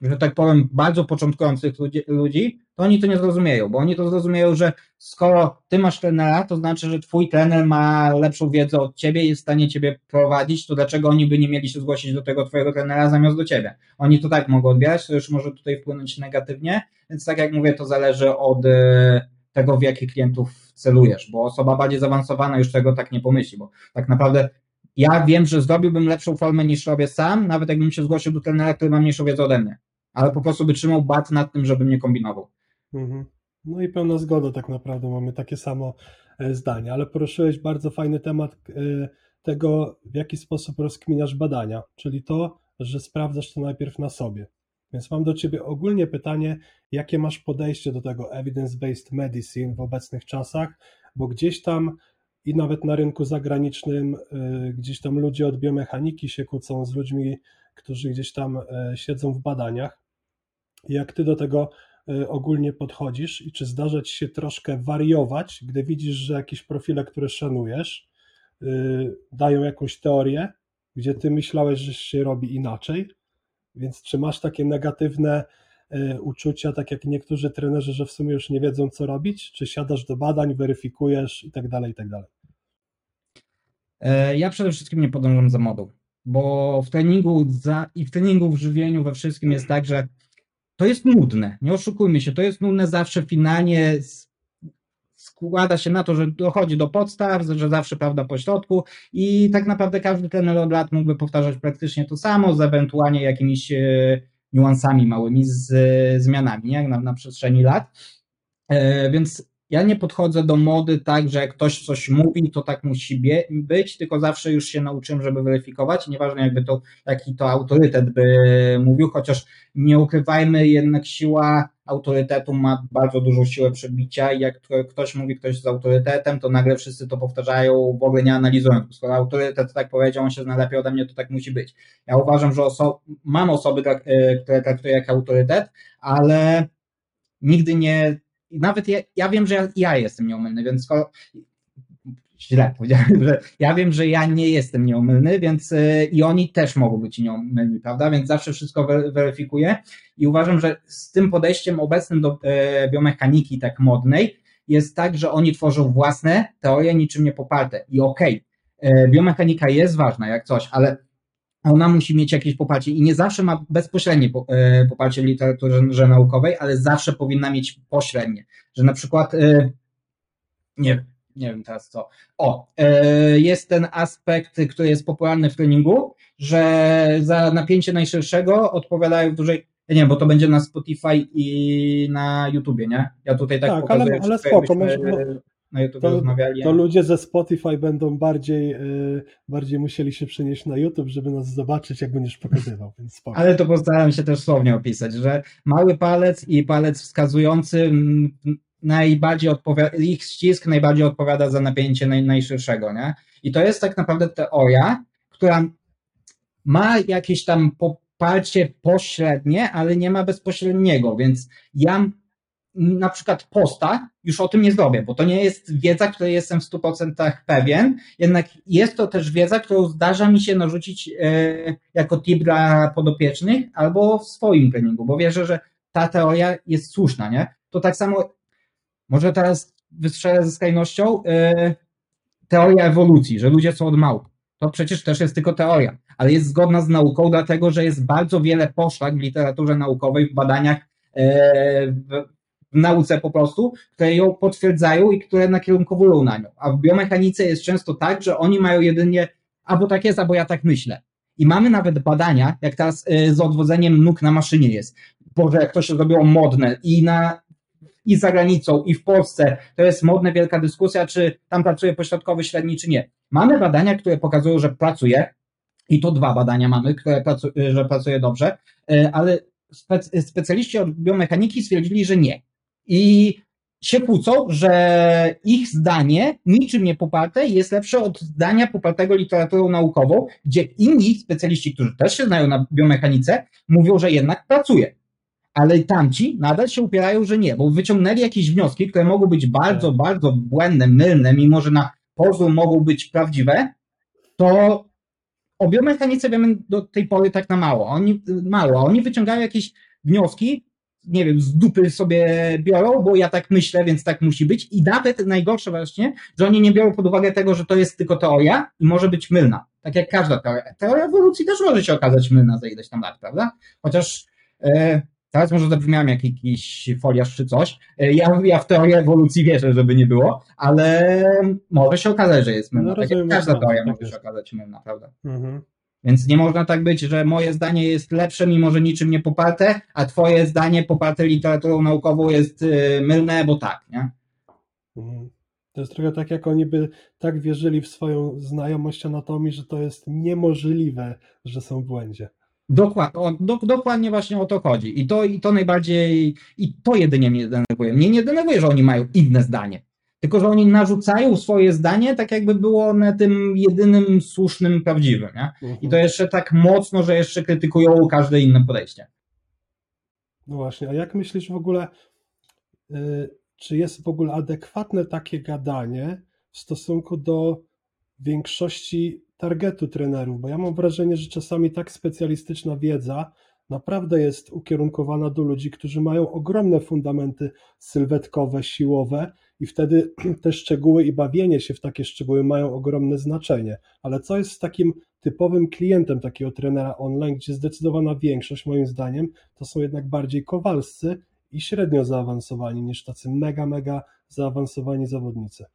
[SPEAKER 1] że tak powiem, bardzo początkujących ludzi, ludzi, to oni to nie zrozumieją, bo oni to zrozumieją, że skoro ty masz trenera, to znaczy, że twój trener ma lepszą wiedzę od ciebie i jest w stanie ciebie prowadzić, to dlaczego oni by nie mieli się zgłosić do tego twojego trenera zamiast do ciebie? Oni to tak mogą odbierać, to już może tutaj wpłynąć negatywnie, więc tak jak mówię, to zależy od e, tego, w jakich klientów celujesz, bo osoba bardziej zaawansowana już tego tak nie pomyśli, bo tak naprawdę ja wiem, że zrobiłbym lepszą formę niż robię sam, nawet jakbym się zgłosił do trenera, który ma mniejszą wiedzę ode mnie. Ale po prostu by trzymał bat nad tym, żebym nie kombinował.
[SPEAKER 2] Mhm. No i pełna zgoda tak naprawdę, mamy takie samo e, zdanie, ale poruszyłeś bardzo fajny temat e, tego, w jaki sposób rozkminiasz badania, czyli to, że sprawdzasz to najpierw na sobie. Więc mam do Ciebie ogólnie pytanie, jakie masz podejście do tego evidence-based medicine w obecnych czasach, bo gdzieś tam i nawet na rynku zagranicznym, y, gdzieś tam ludzie od biomechaniki się kłócą z ludźmi, którzy gdzieś tam siedzą w badaniach. Jak Ty do tego y, ogólnie podchodzisz i czy zdarza Ci się troszkę wariować, gdy widzisz, że jakieś profile, które szanujesz, dają jakąś teorię, gdzie Ty myślałeś, że się robi inaczej, więc czy masz takie negatywne y, uczucia, tak jak niektórzy trenerzy, że w sumie już nie wiedzą, co robić? Czy siadasz do badań, weryfikujesz i tak dalej, i tak dalej?
[SPEAKER 1] E, ja przede wszystkim nie podążam za modą, bo w treningu za, i w treningu, w żywieniu, we wszystkim jest tak, że to jest nudne. Nie oszukujmy się, to jest nudne zawsze finalnie składa się na to, że dochodzi do podstaw, że zawsze prawda po środku i tak naprawdę każdy trener od lat mógłby powtarzać praktycznie to samo z ewentualnie jakimiś e, niuansami małymi, z zmianami nie? Na, na przestrzeni lat. E, więc ja nie podchodzę do mody tak, że jak ktoś coś mówi, to tak musi być, tylko zawsze już się nauczyłem, żeby weryfikować, nieważne jakby to, jaki to autorytet by mówił, chociaż nie ukrywajmy, jednak siła autorytetu ma bardzo dużą siłę przebicia i jak ktoś mówi ktoś z autorytetem, to nagle wszyscy to powtarzają, w ogóle nie analizując. Skoro autorytet tak powiedział, on się zna lepiej ode mnie, to tak musi być. Ja uważam, że oso mam osoby, e, które traktuję jak autorytet, ale nigdy nie nawet ja, ja wiem, że ja, ja, jestem nieomylny, więc skoro, źle powiedziałem, że ja wiem, że ja nie jestem nieomylny, więc yy, i oni też mogą być nieomylni, prawda? Więc zawsze wszystko weryfikuję i uważam, że z tym podejściem obecnym do yy, biomechaniki tak modnej jest tak, że oni tworzą własne teorie niczym nie poparte i okej, okay, yy, biomechanika jest ważna jak coś, ale ona musi mieć jakieś poparcie i nie zawsze ma bezpośrednie e, poparcie w literaturze naukowej, ale zawsze powinna mieć pośrednie, że na przykład e, nie, nie wiem teraz co. O, e, jest ten aspekt, który jest popularny w treningu, że za napięcie najszerszego odpowiadają w dużej nie, bo to będzie na Spotify i na YouTubie, nie? Ja tutaj tak,
[SPEAKER 2] tak pokazuję. Ale, ale spoko, może,
[SPEAKER 1] na YouTube to, rozmawiali.
[SPEAKER 2] To ludzie ze Spotify będą bardziej, yy, bardziej musieli się przenieść na YouTube, żeby nas zobaczyć, jak będziesz pokazywał.
[SPEAKER 1] Ale to postaram się też słownie opisać, że mały palec i palec wskazujący najbardziej odpowiada, ich ścisk najbardziej odpowiada za napięcie naj, najszerszego, nie? I to jest tak naprawdę teoria, która ma jakieś tam poparcie pośrednie, ale nie ma bezpośredniego, więc ja na przykład posta, już o tym nie zrobię, bo to nie jest wiedza, której jestem w 100% pewien, jednak jest to też wiedza, którą zdarza mi się narzucić e, jako tip dla podopiecznych albo w swoim treningu, bo wierzę, że ta teoria jest słuszna, nie? To tak samo, może teraz wystrzelę ze skrajnością, e, teoria ewolucji, że ludzie są od małp. To przecież też jest tylko teoria, ale jest zgodna z nauką, dlatego że jest bardzo wiele poszlak w literaturze naukowej, w badaniach, e, w, nauce po prostu, które ją potwierdzają i które nakierunkowują na nią. A w biomechanice jest często tak, że oni mają jedynie albo tak jest, albo ja tak myślę. I mamy nawet badania, jak teraz y, z odwodzeniem nóg na maszynie jest. Boże, jak to się zrobiło modne i na i za granicą, i w Polsce. To jest modna wielka dyskusja, czy tam pracuje pośrodkowy, średni, czy nie. Mamy badania, które pokazują, że pracuje, i to dwa badania mamy, które pracu że pracuje dobrze, y, ale specjaliści od biomechaniki stwierdzili, że nie i się kłócą, że ich zdanie, niczym nie poparte, jest lepsze od zdania popartego literaturą naukową, gdzie inni specjaliści, którzy też się znają na biomechanice, mówią, że jednak pracuje. Ale tamci nadal się upierają, że nie, bo wyciągnęli jakieś wnioski, które mogą być bardzo, tak. bardzo błędne, mylne, mimo że na pozór mogą być prawdziwe, to o biomechanice wiemy do tej pory tak na mało. Oni, mało. Oni wyciągają jakieś wnioski, nie wiem, z dupy sobie biorą, bo ja tak myślę, więc tak musi być. I nawet najgorsze właśnie, że oni nie biorą pod uwagę tego, że to jest tylko teoria i może być mylna. Tak jak każda teoria. Teoria ewolucji też może się okazać mylna za ileś tam lat, prawda? Chociaż e, Teraz może zabrzmiałem jak jakiś foliarz czy coś. E, Ja, ja w teorię ewolucji wierzę, żeby nie było, ale może się okazać, że jest mylna.
[SPEAKER 2] No,
[SPEAKER 1] tak jak każda teoria
[SPEAKER 2] tak
[SPEAKER 1] może się okazać mylna, prawda?
[SPEAKER 2] Mhm.
[SPEAKER 1] Więc nie można tak być, że moje zdanie jest lepsze, mimo że niczym nie poparte, a twoje zdanie poparte literaturą naukową jest y, mylne, bo tak, nie?
[SPEAKER 2] Mhm. To jest trochę tak, jak oni by tak wierzyli w swoją znajomość anatomii, że to jest niemożliwe, że są w błędzie.
[SPEAKER 1] Dokład, o, do, dokładnie właśnie o to chodzi. I to, I to najbardziej, i to jedynie mnie denerwuje. Mnie nie denerwuje, że oni mają inne zdanie, tylko że oni narzucają swoje zdanie, tak jakby było one tym jedynym słusznym, prawdziwym, nie?
[SPEAKER 2] Mhm.
[SPEAKER 1] I to jeszcze tak mocno, że jeszcze krytykują każde inne podejście.
[SPEAKER 2] No właśnie, a jak myślisz w ogóle, y, czy jest w ogóle adekwatne takie gadanie w stosunku do większości targetu trenerów? Bo ja mam wrażenie, że czasami tak specjalistyczna wiedza naprawdę jest ukierunkowana do ludzi, którzy mają ogromne fundamenty sylwetkowe, siłowe i wtedy te szczegóły i bawienie się w takie szczegóły mają ogromne znaczenie. Ale co jest z takim typowym klientem takiego trenera online, gdzie zdecydowana większość, moim zdaniem, to są jednak bardziej kowalscy i średnio zaawansowani niż tacy mega, mega zaawansowani zawodnicy.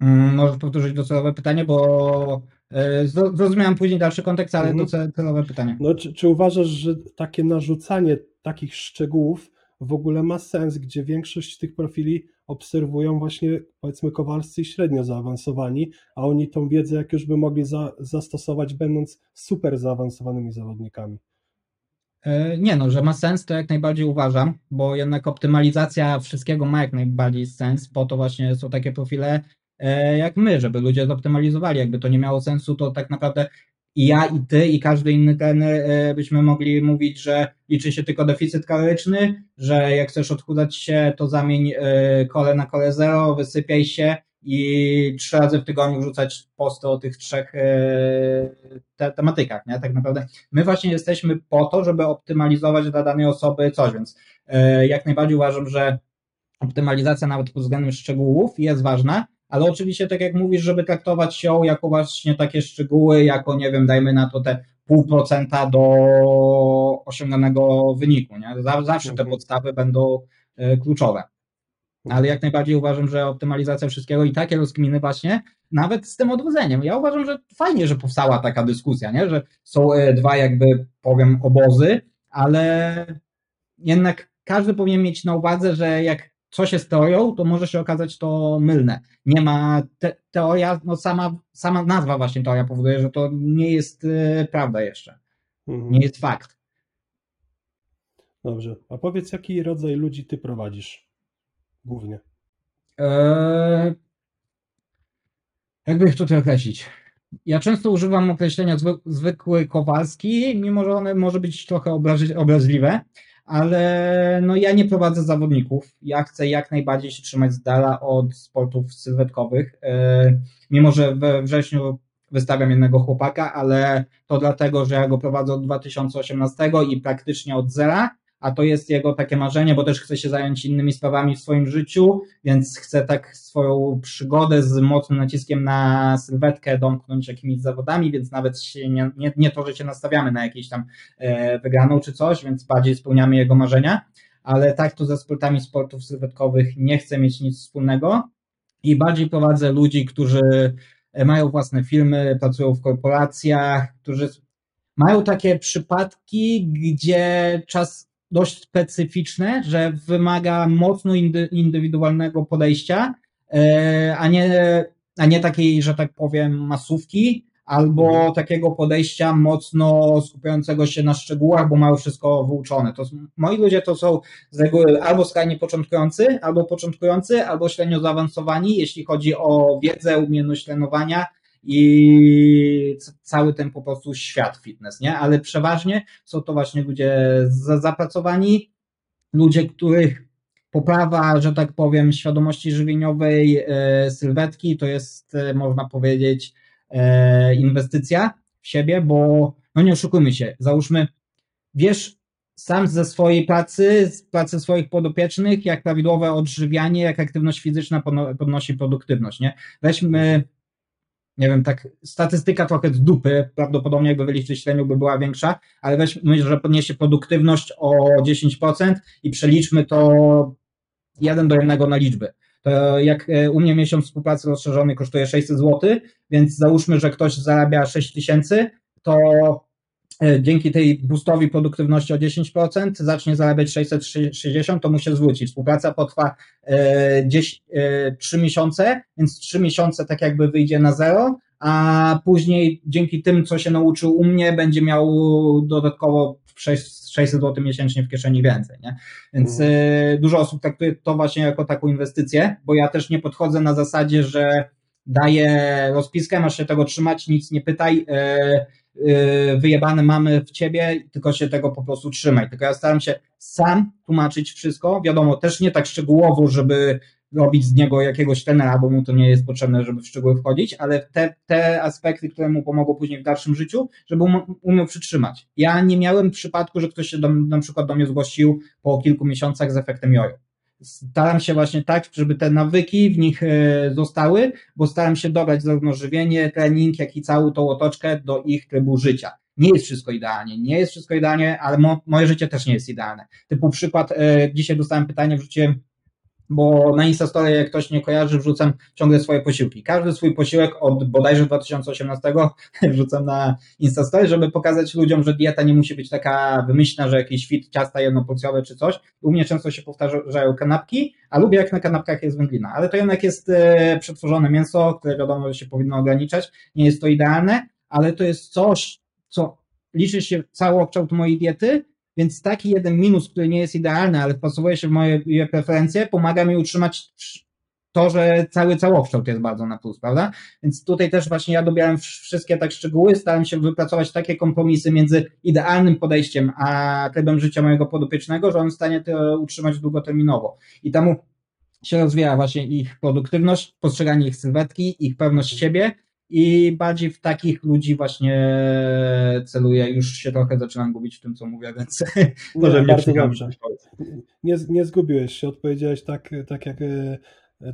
[SPEAKER 1] Mm, Możesz powtórzyć docelowe pytanie, bo e, zro- zrozumiałem później dalszy kontekst, ale
[SPEAKER 2] Mhm.
[SPEAKER 1] docelowe pytanie.
[SPEAKER 2] No, czy, czy uważasz, że takie narzucanie takich szczegółów w ogóle ma sens, gdzie większość tych profili obserwują właśnie powiedzmy kowalscy średnio zaawansowani, a oni tą wiedzę jak już by mogli za, zastosować będąc super zaawansowanymi zawodnikami?
[SPEAKER 1] E, Nie no, że ma sens, to jak najbardziej uważam, bo jednak optymalizacja wszystkiego ma jak najbardziej sens, po to właśnie są takie profile e, jak my, żeby ludzie zoptymalizowali. Jakby to nie miało sensu, to tak naprawdę i ja, i ty, i każdy inny trener e, byśmy mogli mówić, że liczy się tylko deficyt kaloryczny, że jak chcesz odchudzać się, to zamień e, kole na kole zero, wysypiaj się i trzy razy w tygodniu wrzucać posty o tych trzech e, te, tematykach, nie? Tak naprawdę my właśnie jesteśmy po to, żeby optymalizować dla danej osoby coś, więc jak najbardziej uważam, że optymalizacja nawet pod względem szczegółów jest ważna, ale oczywiście tak jak mówisz, żeby traktować ją jako właśnie takie szczegóły, jako nie wiem, dajmy na to te pół procenta do osiąganego wyniku, nie? Zaw- Zawsze te
[SPEAKER 2] Mhm.
[SPEAKER 1] podstawy będą e, kluczowe. Ale jak najbardziej uważam, że optymalizacja wszystkiego i takie rozkminy właśnie, nawet z tym odrodzeniem. Ja uważam, że fajnie, że powstała taka dyskusja, nie? że są e, dwa jakby, powiem, obozy, ale jednak każdy powinien mieć na uwadze, że jak coś jest teorią, to może się okazać to mylne. Nie ma te, teoria, no sama, sama nazwa właśnie teoria powoduje, że to nie jest e, prawda jeszcze.
[SPEAKER 2] Mhm.
[SPEAKER 1] Nie jest fakt.
[SPEAKER 2] Dobrze, a powiedz jaki rodzaj ludzi ty prowadzisz głównie?
[SPEAKER 1] Eee, jakby ich tutaj określić? Ja często używam określenia zwy, zwykły Kowalski, mimo że one może być trochę obraźliwe, ale no ja nie prowadzę zawodników. Ja chcę jak najbardziej się trzymać z dala od sportów sylwetkowych. Eee, mimo że we wrześniu wystawiam jednego chłopaka, ale to dlatego, że ja go prowadzę od 2018 i praktycznie od zera, a to jest jego takie marzenie, bo też chce się zająć innymi sprawami w swoim życiu, więc chcę tak swoją przygodę z mocnym naciskiem na sylwetkę domknąć jakimiś zawodami, więc nawet się nie, nie, nie to, że się nastawiamy na jakieś tam e, wygraną czy coś, więc bardziej spełniamy jego marzenia, ale tak to ze sportami sportów sylwetkowych nie chcę mieć nic wspólnego. I bardziej prowadzę ludzi, którzy e, mają własne firmy, pracują w korporacjach, którzy mają takie przypadki, gdzie czas dość specyficzne, że wymaga mocno indy, indywidualnego podejścia, e, a nie, a nie takiej, że tak powiem, masówki, albo
[SPEAKER 2] Mhm.
[SPEAKER 1] takiego podejścia mocno skupiającego się na szczegółach, bo mają wszystko wyuczone. To, moi ludzie to są z reguły albo skrajnie początkujący, albo początkujący, albo średnio zaawansowani, jeśli chodzi o wiedzę, umiejętność trenowania i cały ten po prostu świat fitness, nie? Ale przeważnie są to właśnie ludzie za- zapracowani, ludzie, których poprawa, że tak powiem, świadomości żywieniowej, e, sylwetki, to jest, e, można powiedzieć, e, inwestycja w siebie, bo no nie oszukujmy się, załóżmy, wiesz sam ze swojej pracy, z pracy swoich podopiecznych, jak prawidłowe odżywianie, jak aktywność fizyczna podno- podnosi produktywność, nie? Weźmy nie wiem, tak statystyka trochę z dupy, prawdopodobnie jakby wyliczyć średnią by była większa, ale weźmy, że podniesie produktywność o 10% i przeliczmy to jeden do jednego na liczby. To jak e, u mnie miesiąc współpracy rozszerzonej kosztuje 600 zł, więc załóżmy, że ktoś zarabia 6 tysięcy, to dzięki tej boostowi produktywności o 10% zacznie zarabiać 660, to mu się zwróci. Współpraca potrwa 10, e, 3 miesiące, więc 3 miesiące tak jakby wyjdzie na zero, a później dzięki tym, co się nauczył u mnie, będzie miał dodatkowo 600 zł miesięcznie w kieszeni więcej, nie? Więc y, dużo osób traktuje to właśnie jako taką inwestycję, bo ja też nie podchodzę na zasadzie, że daję rozpiskę, masz się tego trzymać, nic nie pytaj, y, y, wyjebane mamy w ciebie, tylko się tego po prostu trzymaj. Tylko ja staram się sam tłumaczyć wszystko, wiadomo, też nie tak szczegółowo, żeby robić z niego jakiegoś trenera, bo mu to nie jest potrzebne, żeby w szczegóły wchodzić, ale te, te aspekty, które mu pomogą później w dalszym życiu, żeby um, umiał przytrzymać. Ja nie miałem przypadku, że ktoś się do, na przykład do mnie zgłosił po kilku miesiącach z efektem jojo. Staram się właśnie tak, żeby te nawyki w nich e, zostały, bo staram się dobrać zarówno żywienie, trening, jak i całą tą otoczkę do ich trybu życia. Nie jest wszystko idealnie, nie jest wszystko idealnie, ale mo, moje życie też nie jest idealne. Typu przykład, e, dzisiaj dostałem pytanie, wrzuciłem bo na Instastory, jak ktoś nie kojarzy, wrzucam ciągle swoje posiłki. Każdy swój posiłek od bodajże 2018 wrzucam na Instastory, żeby pokazać ludziom, że dieta nie musi być taka wymyślna, że jakiś fit ciasta jednoporcjowe czy coś. U mnie często się powtarzają kanapki, a lubię jak na kanapkach jest wędlina, ale to jednak jest e, przetworzone mięso, które wiadomo, że się powinno ograniczać. Nie jest to idealne, ale to jest coś, co liczy się całokształt mojej diety, więc taki jeden minus, który nie jest idealny, ale wpasowuje się w moje preferencje, pomaga mi utrzymać to, że cały całokształt jest bardzo na plus, prawda? Więc tutaj też właśnie ja dobieram wszystkie tak szczegóły, starałem się wypracować takie kompromisy między idealnym podejściem a trybem życia mojego podopiecznego, że on w stanie to utrzymać długoterminowo. I temu się rozwija właśnie ich produktywność, postrzeganie ich sylwetki, ich pewność siebie, i bardziej w takich ludzi właśnie celuję. Już się trochę zaczynam gubić w tym, co mówię, więc
[SPEAKER 2] może nie, bardzo dobrze. Nie, nie zgubiłeś się, odpowiedziałeś tak, tak, jak,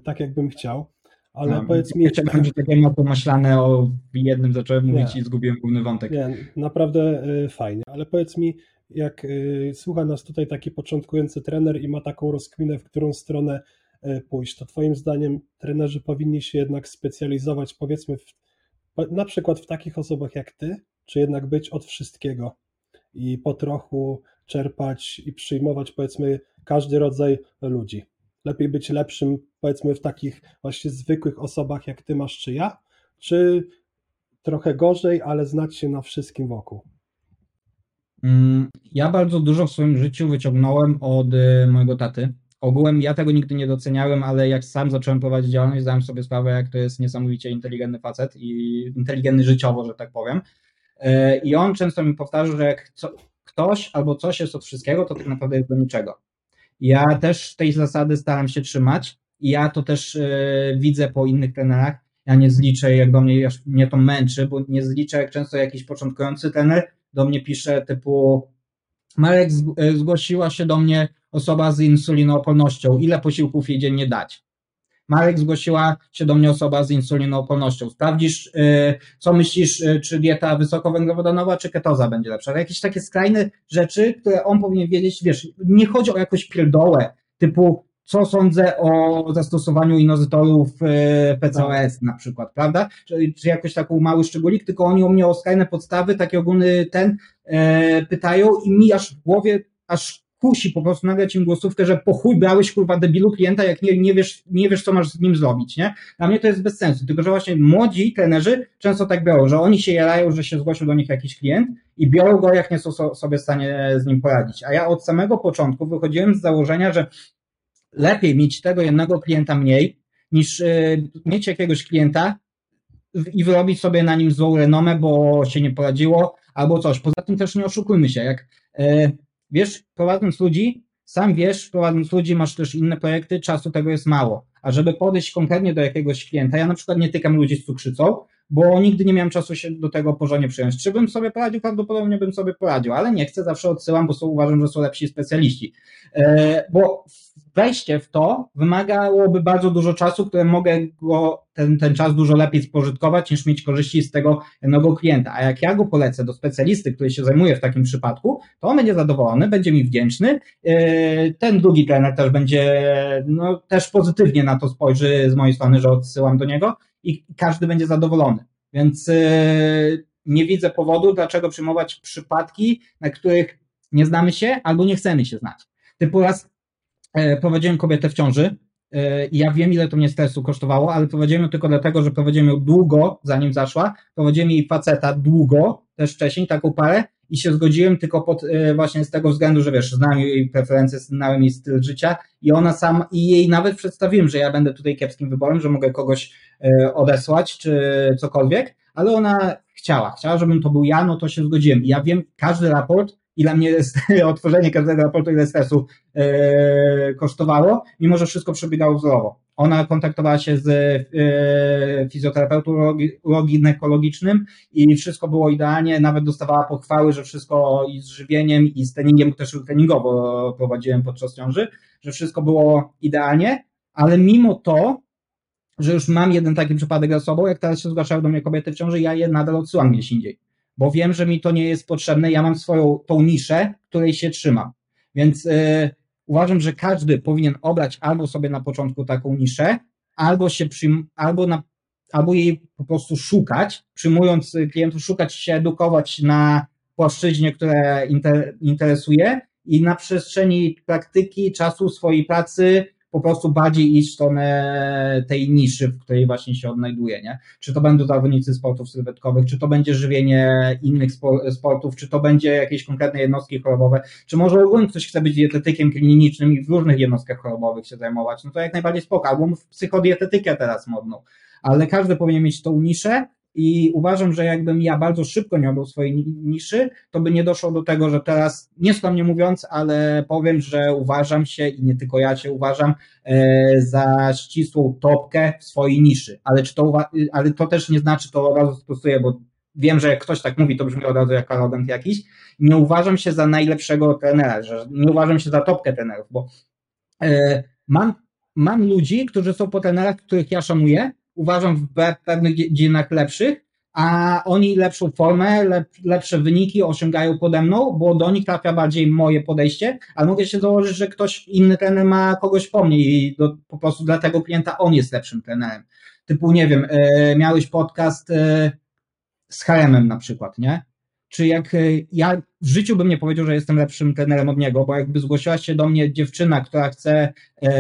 [SPEAKER 2] tak jakbym chciał. Ale no, powiedz mi.
[SPEAKER 1] Chciałem będzie takie mocno maślane o jednym zacząłem mówić nie, i zgubiłem główny wątek.
[SPEAKER 2] Nie, naprawdę fajnie, ale powiedz mi, jak słucha nas tutaj taki początkujący trener i ma taką rozkminę, w którą stronę pójść, to Twoim zdaniem trenerzy powinni się jednak specjalizować, powiedzmy, w, na przykład w takich osobach jak Ty, czy jednak być od wszystkiego i po trochu czerpać i przyjmować, powiedzmy, każdy rodzaj ludzi. Lepiej być lepszym, powiedzmy, w takich właśnie zwykłych osobach jak Ty masz, czy ja, czy trochę gorzej, ale znać się na wszystkim wokół.
[SPEAKER 1] Mm, ja bardzo dużo w swoim życiu wyciągnąłem od y, mojego taty ogółem ja tego nigdy nie doceniałem, ale jak sam zacząłem prowadzić działalność, zdałem sobie sprawę, jak to jest niesamowicie inteligentny facet i inteligentny życiowo, że tak powiem. E, I on często mi powtarzał, że jak ktoś albo coś jest od wszystkiego, to tak naprawdę jest do niczego. Ja też tej zasady staram się trzymać i ja to też e, widzę po innych trenerach. Ja nie zliczę, jak do mnie mnie to męczy, bo nie zliczę, jak często jakiś początkujący trener do mnie pisze typu Marek e, zgłosiła się do mnie osoba z insulinoopornością, ile posiłków jej dziennie dać? Marek zgłosiła się do mnie osoba z insulinoopornością. Sprawdzisz, yy, co myślisz, yy, czy dieta wysokowęglowodanowa, czy ketoza będzie lepsza. Jakieś takie skrajne rzeczy, które on powinien wiedzieć, wiesz, nie chodzi o jakąś pierdołę, typu co sądzę o zastosowaniu inozytorów yy, PCOS na przykład, prawda? Czy, czy jakoś taką mały szczególik, tylko oni o mnie o skrajne podstawy, taki ogólny ten pytają i mi aż w głowie aż kusi po prostu nagrać im głosówkę, że po chuj brałeś kurwa debilu klienta, jak nie, nie, wiesz, nie wiesz, co masz z nim zrobić, nie? Dla mnie to jest bez sensu, tylko że właśnie młodzi trenerzy często tak biorą, że oni się jarają, że się zgłosił do nich jakiś klient i biorą go, jak nie są sobie w stanie z nim poradzić. A ja od samego początku wychodziłem z założenia, że lepiej mieć tego jednego klienta mniej, niż y, mieć jakiegoś klienta i wyrobić sobie na nim złą renomę, bo się nie poradziło, albo coś. Poza tym też nie oszukujmy się, jak y, wiesz, prowadząc ludzi, sam wiesz, prowadząc ludzi masz też inne projekty, czasu tego jest mało. A żeby podejść konkretnie do jakiegoś klienta, ja na przykład nie tykam ludzi z cukrzycą, bo nigdy nie miałem czasu się do tego porządnie przyjąć. Czy bym sobie poradził? Prawdopodobnie bym sobie poradził, ale nie chcę, zawsze odsyłam, bo są, uważam, że są lepsi specjaliści. E, bo wejście w to wymagałoby bardzo dużo czasu, które mogę go, ten, ten czas dużo lepiej spożytkować, niż mieć korzyści z tego jednego klienta. A jak ja go polecę do specjalisty, który się zajmuje w takim przypadku, to on będzie zadowolony, będzie mi wdzięczny. E, ten drugi trener też będzie, no, też pozytywnie na to spojrzy z mojej strony, że odsyłam do niego i każdy będzie zadowolony. Więc e, nie widzę powodu, dlaczego przyjmować przypadki, na których nie znamy się albo nie chcemy się znać. Typu raz e, prowadziłem kobietę w ciąży e, ja wiem, ile to mnie stresu kosztowało, ale prowadziłem ją tylko dlatego, że prowadziłem ją długo, zanim zaszła. Prowadziłem jej faceta długo, też wcześniej, taką parę i się zgodziłem tylko pod, e, właśnie z tego względu, że wiesz, znam jej preferencje, znałem jej styl życia i ona sam, i jej nawet przedstawiłem, że ja będę tutaj kiepskim wyborem, że mogę kogoś odesłać czy cokolwiek, ale ona chciała, chciała, żebym to był ja, no to się zgodziłem. I ja wiem, każdy raport i dla mnie jest otworzenie każdego raportu, ile stresu e, kosztowało, mimo że wszystko przebiegało wzorowo. Ona kontaktowała się z e, fizjoterapeutą ginekologicznym i wszystko było idealnie, nawet dostawała pochwały, że wszystko i z żywieniem, i z treningiem, też treningowo prowadziłem podczas ciąży, że wszystko było idealnie, ale mimo to, że już mam jeden taki przypadek za sobą, jak teraz się zgłaszają do mnie kobiety w ciąży, ja je nadal odsyłam gdzieś indziej bo wiem, że mi to nie jest potrzebne. Ja mam swoją tą niszę, której się trzymam. Więc yy, uważam, że każdy powinien obrać albo sobie na początku taką niszę, albo się przym, albo na, albo jej po prostu szukać, przyjmując klientów, szukać się, edukować na płaszczyźnie, które inter, interesuje i na przestrzeni praktyki, czasu swojej pracy po prostu bardziej iść w stronę tej niszy, w której właśnie się odnajduje, nie? Czy to będą zawodnicy sportów sylwetkowych, czy to będzie żywienie innych sportów, czy to będzie jakieś konkretne jednostki chorobowe, czy może ogólnie ktoś chce być dietetykiem klinicznym i w różnych jednostkach chorobowych się zajmować, no to jak najbardziej spoko, albo w psychodietetykę teraz modną, ale każdy powinien mieć tą niszę i uważam, że jakbym ja bardzo szybko nie obrał swojej niszy, to by nie doszło do tego, że teraz, nieskromnie mówiąc, ale powiem, że uważam się i nie tylko ja się uważam e, za ścisłą topkę w swojej niszy. Ale, czy to, ale to też nie znaczy, to od razu stosuję, bo wiem, że jak ktoś tak mówi, to brzmi od razu jak arrogant jakiś. Nie uważam się za najlepszego trenera, że nie uważam się za topkę trenerów, bo e, mam, mam ludzi, którzy są po trenerach, których ja szanuję, uważam w pewnych dziedzinach lepszych, a oni lepszą formę, lep, lepsze wyniki osiągają pode mną, bo do nich trafia bardziej moje podejście, ale mogę się założyć, że ktoś inny trener ma kogoś po mnie i do, po prostu dla tego klienta on jest lepszym trenerem. Typu, nie wiem, e, miałeś podcast e, z HM na przykład, nie? Czy jak e, ja w życiu bym nie powiedział, że jestem lepszym trenerem od niego, bo jakby zgłosiła się do mnie dziewczyna, która chce e,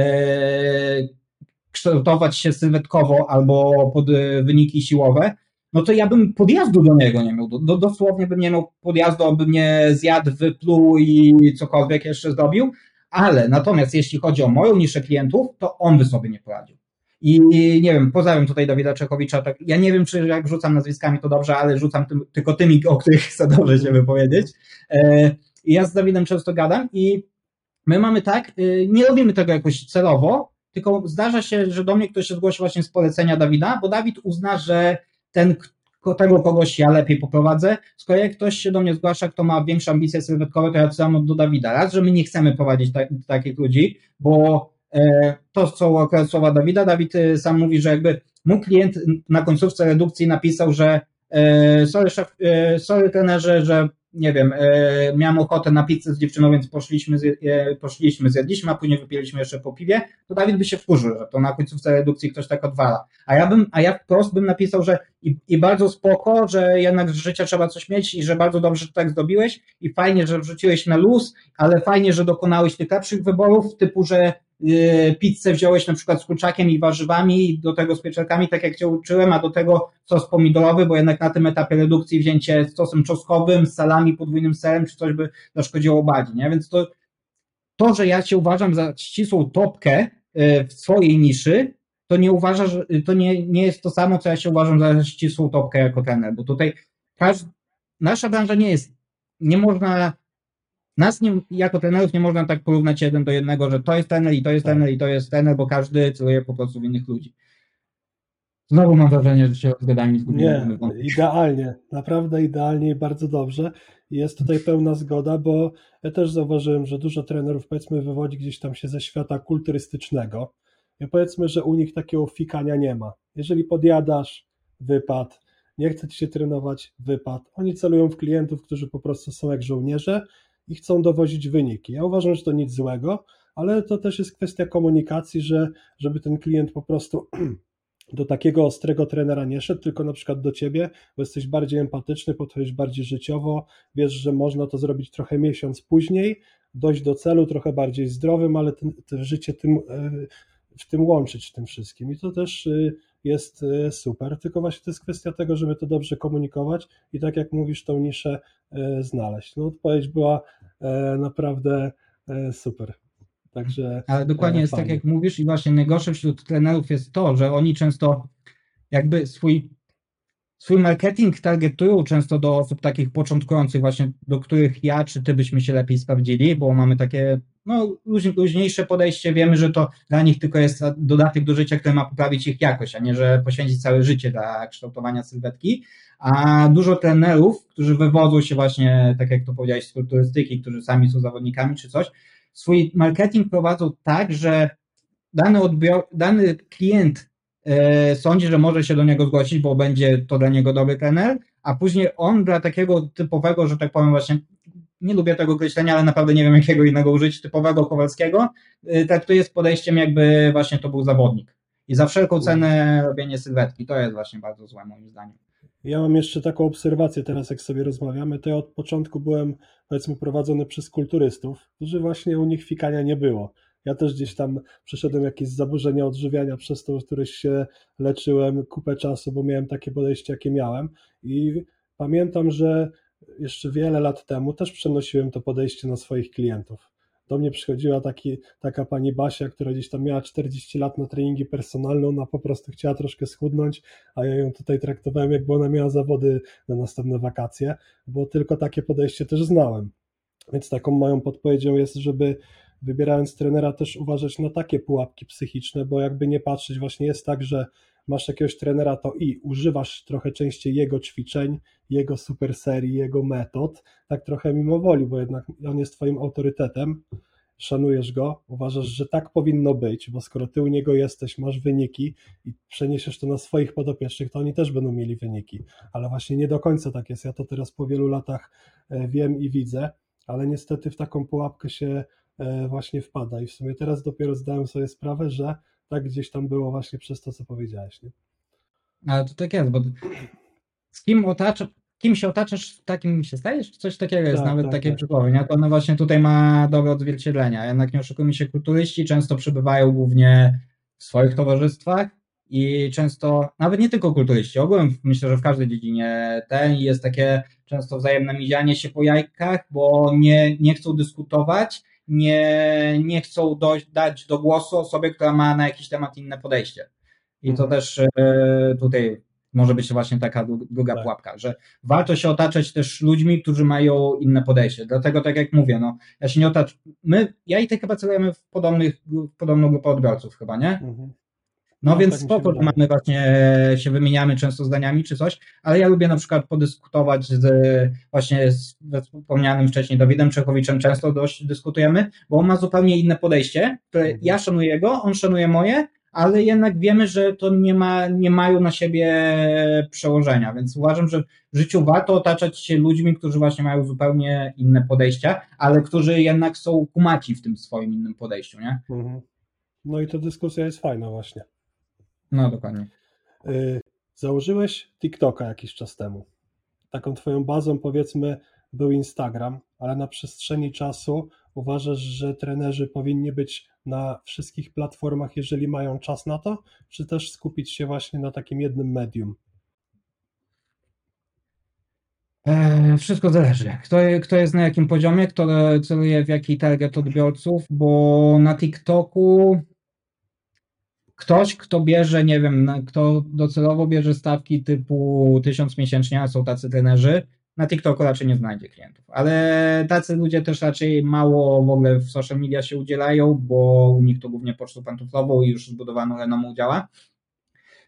[SPEAKER 1] kształtować się sylwetkowo albo pod e, wyniki siłowe, no to ja bym podjazdu do niego nie miał. Do, dosłownie bym nie miał podjazdu, aby mnie zjadł, wypluł i cokolwiek jeszcze zrobił. Ale natomiast jeśli chodzi o moją niszę klientów, to on by sobie nie poradził. I nie wiem, pozdrawiam tutaj Dawida Czechowicza. Tak, ja nie wiem, czy jak rzucam nazwiskami to dobrze, ale rzucam tym, tylko tymi, o których chcę dobrze się wypowiedzieć. E, ja z Dawidem często gadam i my mamy tak, e, nie robimy tego jakoś celowo, tylko zdarza się, że do mnie ktoś się zgłosi właśnie z polecenia Dawida, bo Dawid uzna, że ten, tego kogoś ja lepiej poprowadzę. Z kolei ktoś się do mnie zgłasza, kto ma większe ambicje sylwetkowe, to ja odsyłam do Dawida. Raz, że my nie chcemy prowadzić ta, takich ludzi, bo e, to są akurat słowa Dawida. Dawid e, sam mówi, że jakby mój klient na końcówce redukcji napisał, że e, sorry, szef, e, sorry trenerze, że nie wiem, e, miałem ochotę na pizzę z dziewczyną, więc poszliśmy, e, poszliśmy, zjedliśmy, a później wypiliśmy jeszcze po piwie, to Dawid by się wkurzył, że to na końcówce redukcji ktoś tak odwala. A ja bym, a ja wprost bym napisał, że i, i bardzo spoko, że jednak z życia trzeba coś mieć i że bardzo dobrze, że tak zrobiłeś i fajnie, że wrzuciłeś na luz, ale fajnie, że dokonałeś tych lepszych wyborów, typu, że pizzę wziąłeś na przykład z kurczakiem i warzywami, do tego z pieczarkami, tak jak Cię uczyłem, a do tego sos pomidorowy, bo jednak na tym etapie redukcji wzięcie z sosem czosnkowym, z salami, podwójnym serem, czy coś by zaszkodziło bardziej, nie? Więc to, to, że ja się uważam za ścisłą topkę y, w swojej niszy, to nie uważa, że to nie, nie jest to samo, co ja się uważam za ścisłą topkę jako trener, bo tutaj każd... nasza branża nie jest, nie można nas nie, jako trenerów nie można tak porównać jeden do jednego, że to jest trener i to jest tak. trener i to jest trener, bo każdy celuje po prostu w innych ludzi. Znowu mam wrażenie, że się zgadami
[SPEAKER 2] Nie, idealnie, naprawdę idealnie i bardzo dobrze. Jest tutaj pełna zgoda, bo ja też zauważyłem, że dużo trenerów powiedzmy wywodzi gdzieś tam się ze świata kulturystycznego. I powiedzmy, że u nich takiego fikania nie ma. Jeżeli podjadasz, wypad, nie chce ci się trenować, wypad. Oni celują w klientów, którzy po prostu są jak żołnierze i chcą dowozić wyniki. Ja uważam, że to nic złego, ale to też jest kwestia komunikacji, że żeby ten klient po prostu do takiego ostrego trenera nie szedł, tylko na przykład do ciebie, bo jesteś bardziej empatyczny, podchodzisz bardziej życiowo, wiesz, że można to zrobić trochę miesiąc później, dojść do celu trochę bardziej zdrowym, ale ten, te życie tym, e, w tym łączyć w tym wszystkim. I to też e, jest e, super, tylko właśnie to jest kwestia tego, żeby to dobrze komunikować i tak jak mówisz, tą niszę e, znaleźć. No odpowiedź była e, naprawdę super. Także
[SPEAKER 1] Ale dokładnie jest tak,
[SPEAKER 2] fajnie.
[SPEAKER 1] jak mówisz, i właśnie najgorsze wśród trenerów jest to, że oni często jakby swój, swój marketing targetują często do osób takich początkujących, właśnie do których ja czy ty byśmy się lepiej sprawdzili, bo mamy takie no, luź- luźniejsze podejście. Wiemy, że to dla nich tylko jest dodatek do życia, który ma poprawić ich jakość, a nie, że poświęcić całe życie dla kształtowania sylwetki. A dużo trenerów, którzy wywodzą się właśnie, tak jak to powiedziałeś, z kulturystyki, którzy sami są zawodnikami czy coś, swój marketing prowadzą tak, że dany, odbior, dany klient sądzi, że może się do niego zgłosić, bo będzie to dla niego dobry trener, a później on dla takiego typowego, że tak powiem właśnie, nie lubię tego określenia, ale naprawdę nie wiem jakiego innego użyć, typowego Kowalskiego, e, traktuje z podejściem jakby właśnie to był zawodnik. I za wszelką cenę robienie sylwetki, to jest właśnie bardzo złe moim zdaniem.
[SPEAKER 2] Ja mam jeszcze taką obserwację teraz, jak sobie rozmawiamy, to ja od początku byłem, powiedzmy, prowadzony przez kulturystów, którzy właśnie u nich fikania nie było. Ja też gdzieś tam przeszedłem jakieś zaburzenia odżywiania przez to, któreś się leczyłem kupę czasu, bo miałem takie podejście, jakie miałem i pamiętam, że jeszcze wiele lat temu też przenosiłem to podejście na swoich klientów. Do mnie przychodziła taki, taka pani Basia, która gdzieś tam miała 40 lat na treningi personalne, ona po prostu chciała troszkę schudnąć, a ja ją tutaj traktowałem, jakby ona miała zawody na następne wakacje, bo tylko takie podejście też znałem. Więc taką moją podpowiedzią jest, żeby wybierając trenera też uważać na takie pułapki psychiczne, bo jakby nie patrzeć, właśnie jest tak, że masz jakiegoś trenera, to i używasz trochę częściej jego ćwiczeń, jego super serii, jego metod, tak trochę mimo woli, bo jednak on jest twoim autorytetem, szanujesz go, uważasz, że tak powinno być, bo skoro ty u niego jesteś, masz wyniki i przeniesiesz to na swoich podopiecznych, to oni też będą mieli wyniki, ale właśnie nie do końca tak jest. Ja to teraz po wielu latach e, wiem i widzę, ale niestety w taką pułapkę się właśnie wpada i w sumie teraz dopiero zdałem sobie sprawę, że tak gdzieś tam było właśnie przez to, co powiedziałeś. Nie?
[SPEAKER 1] Ale to tak jest, bo z kim otacza, kim się otaczasz, takim się stajesz? Coś takiego jest,
[SPEAKER 2] Tak,
[SPEAKER 1] nawet
[SPEAKER 2] tak,
[SPEAKER 1] takie
[SPEAKER 2] tak.
[SPEAKER 1] przysłowie, nie? To ono właśnie tutaj ma dobre odzwierciedlenia. Jednak nie oszukujmy się, kulturyści często przebywają głównie w swoich towarzystwach i często, nawet nie tylko kulturyści, ogółem myślę, że w każdej dziedzinie ten jest takie często wzajemne mizianie się po jajkach, bo nie, nie chcą dyskutować, nie, nie chcą dojść, dać do głosu osobie, która ma na jakiś temat inne podejście. I to
[SPEAKER 2] Mhm.
[SPEAKER 1] też e, tutaj może być właśnie taka dru- druga
[SPEAKER 2] Tak.
[SPEAKER 1] pułapka, że warto się otaczać też ludźmi, którzy mają inne podejście. Dlatego, tak jak mówię, no, ja się nie otaczam. My, ja i ty chyba celujemy w, podobnych, w podobną grupę odbiorców, chyba, nie?
[SPEAKER 2] Mhm.
[SPEAKER 1] No,
[SPEAKER 2] No,
[SPEAKER 1] więc
[SPEAKER 2] tak
[SPEAKER 1] spoko, że mamy właśnie, się wymieniamy często zdaniami czy coś, ale ja lubię na przykład podyskutować z właśnie z wspomnianym wcześniej Dawidem Czechowiczem, często dość dyskutujemy, bo on ma zupełnie inne podejście, które
[SPEAKER 2] Mhm.
[SPEAKER 1] ja szanuję jego, on szanuje moje, ale jednak wiemy, że to nie ma, nie mają na siebie przełożenia, więc uważam, że w życiu warto otaczać się ludźmi, którzy właśnie mają zupełnie inne podejścia, ale którzy jednak są kumaci w tym swoim innym podejściu, nie?
[SPEAKER 2] Mhm. No i ta dyskusja jest fajna właśnie.
[SPEAKER 1] No dokładnie.
[SPEAKER 2] Y, Założyłeś TikToka jakiś czas temu. Taką twoją bazą powiedzmy był Instagram, ale na przestrzeni czasu uważasz, że trenerzy powinni być na wszystkich platformach, jeżeli mają czas na to, czy też skupić się właśnie na takim jednym medium?
[SPEAKER 1] E, Wszystko zależy. Kto, kto jest na jakim poziomie, kto celuje w jaki target odbiorców, bo na TikToku ktoś, kto bierze, nie wiem, kto docelowo bierze stawki typu 1000 miesięcznie, a są tacy trenerzy, na TikToku raczej nie znajdzie klientów. Ale tacy ludzie też raczej mało w ogóle w social media się udzielają, bo u nich to głównie pocztą pantoflową i już zbudowaną renomą działa.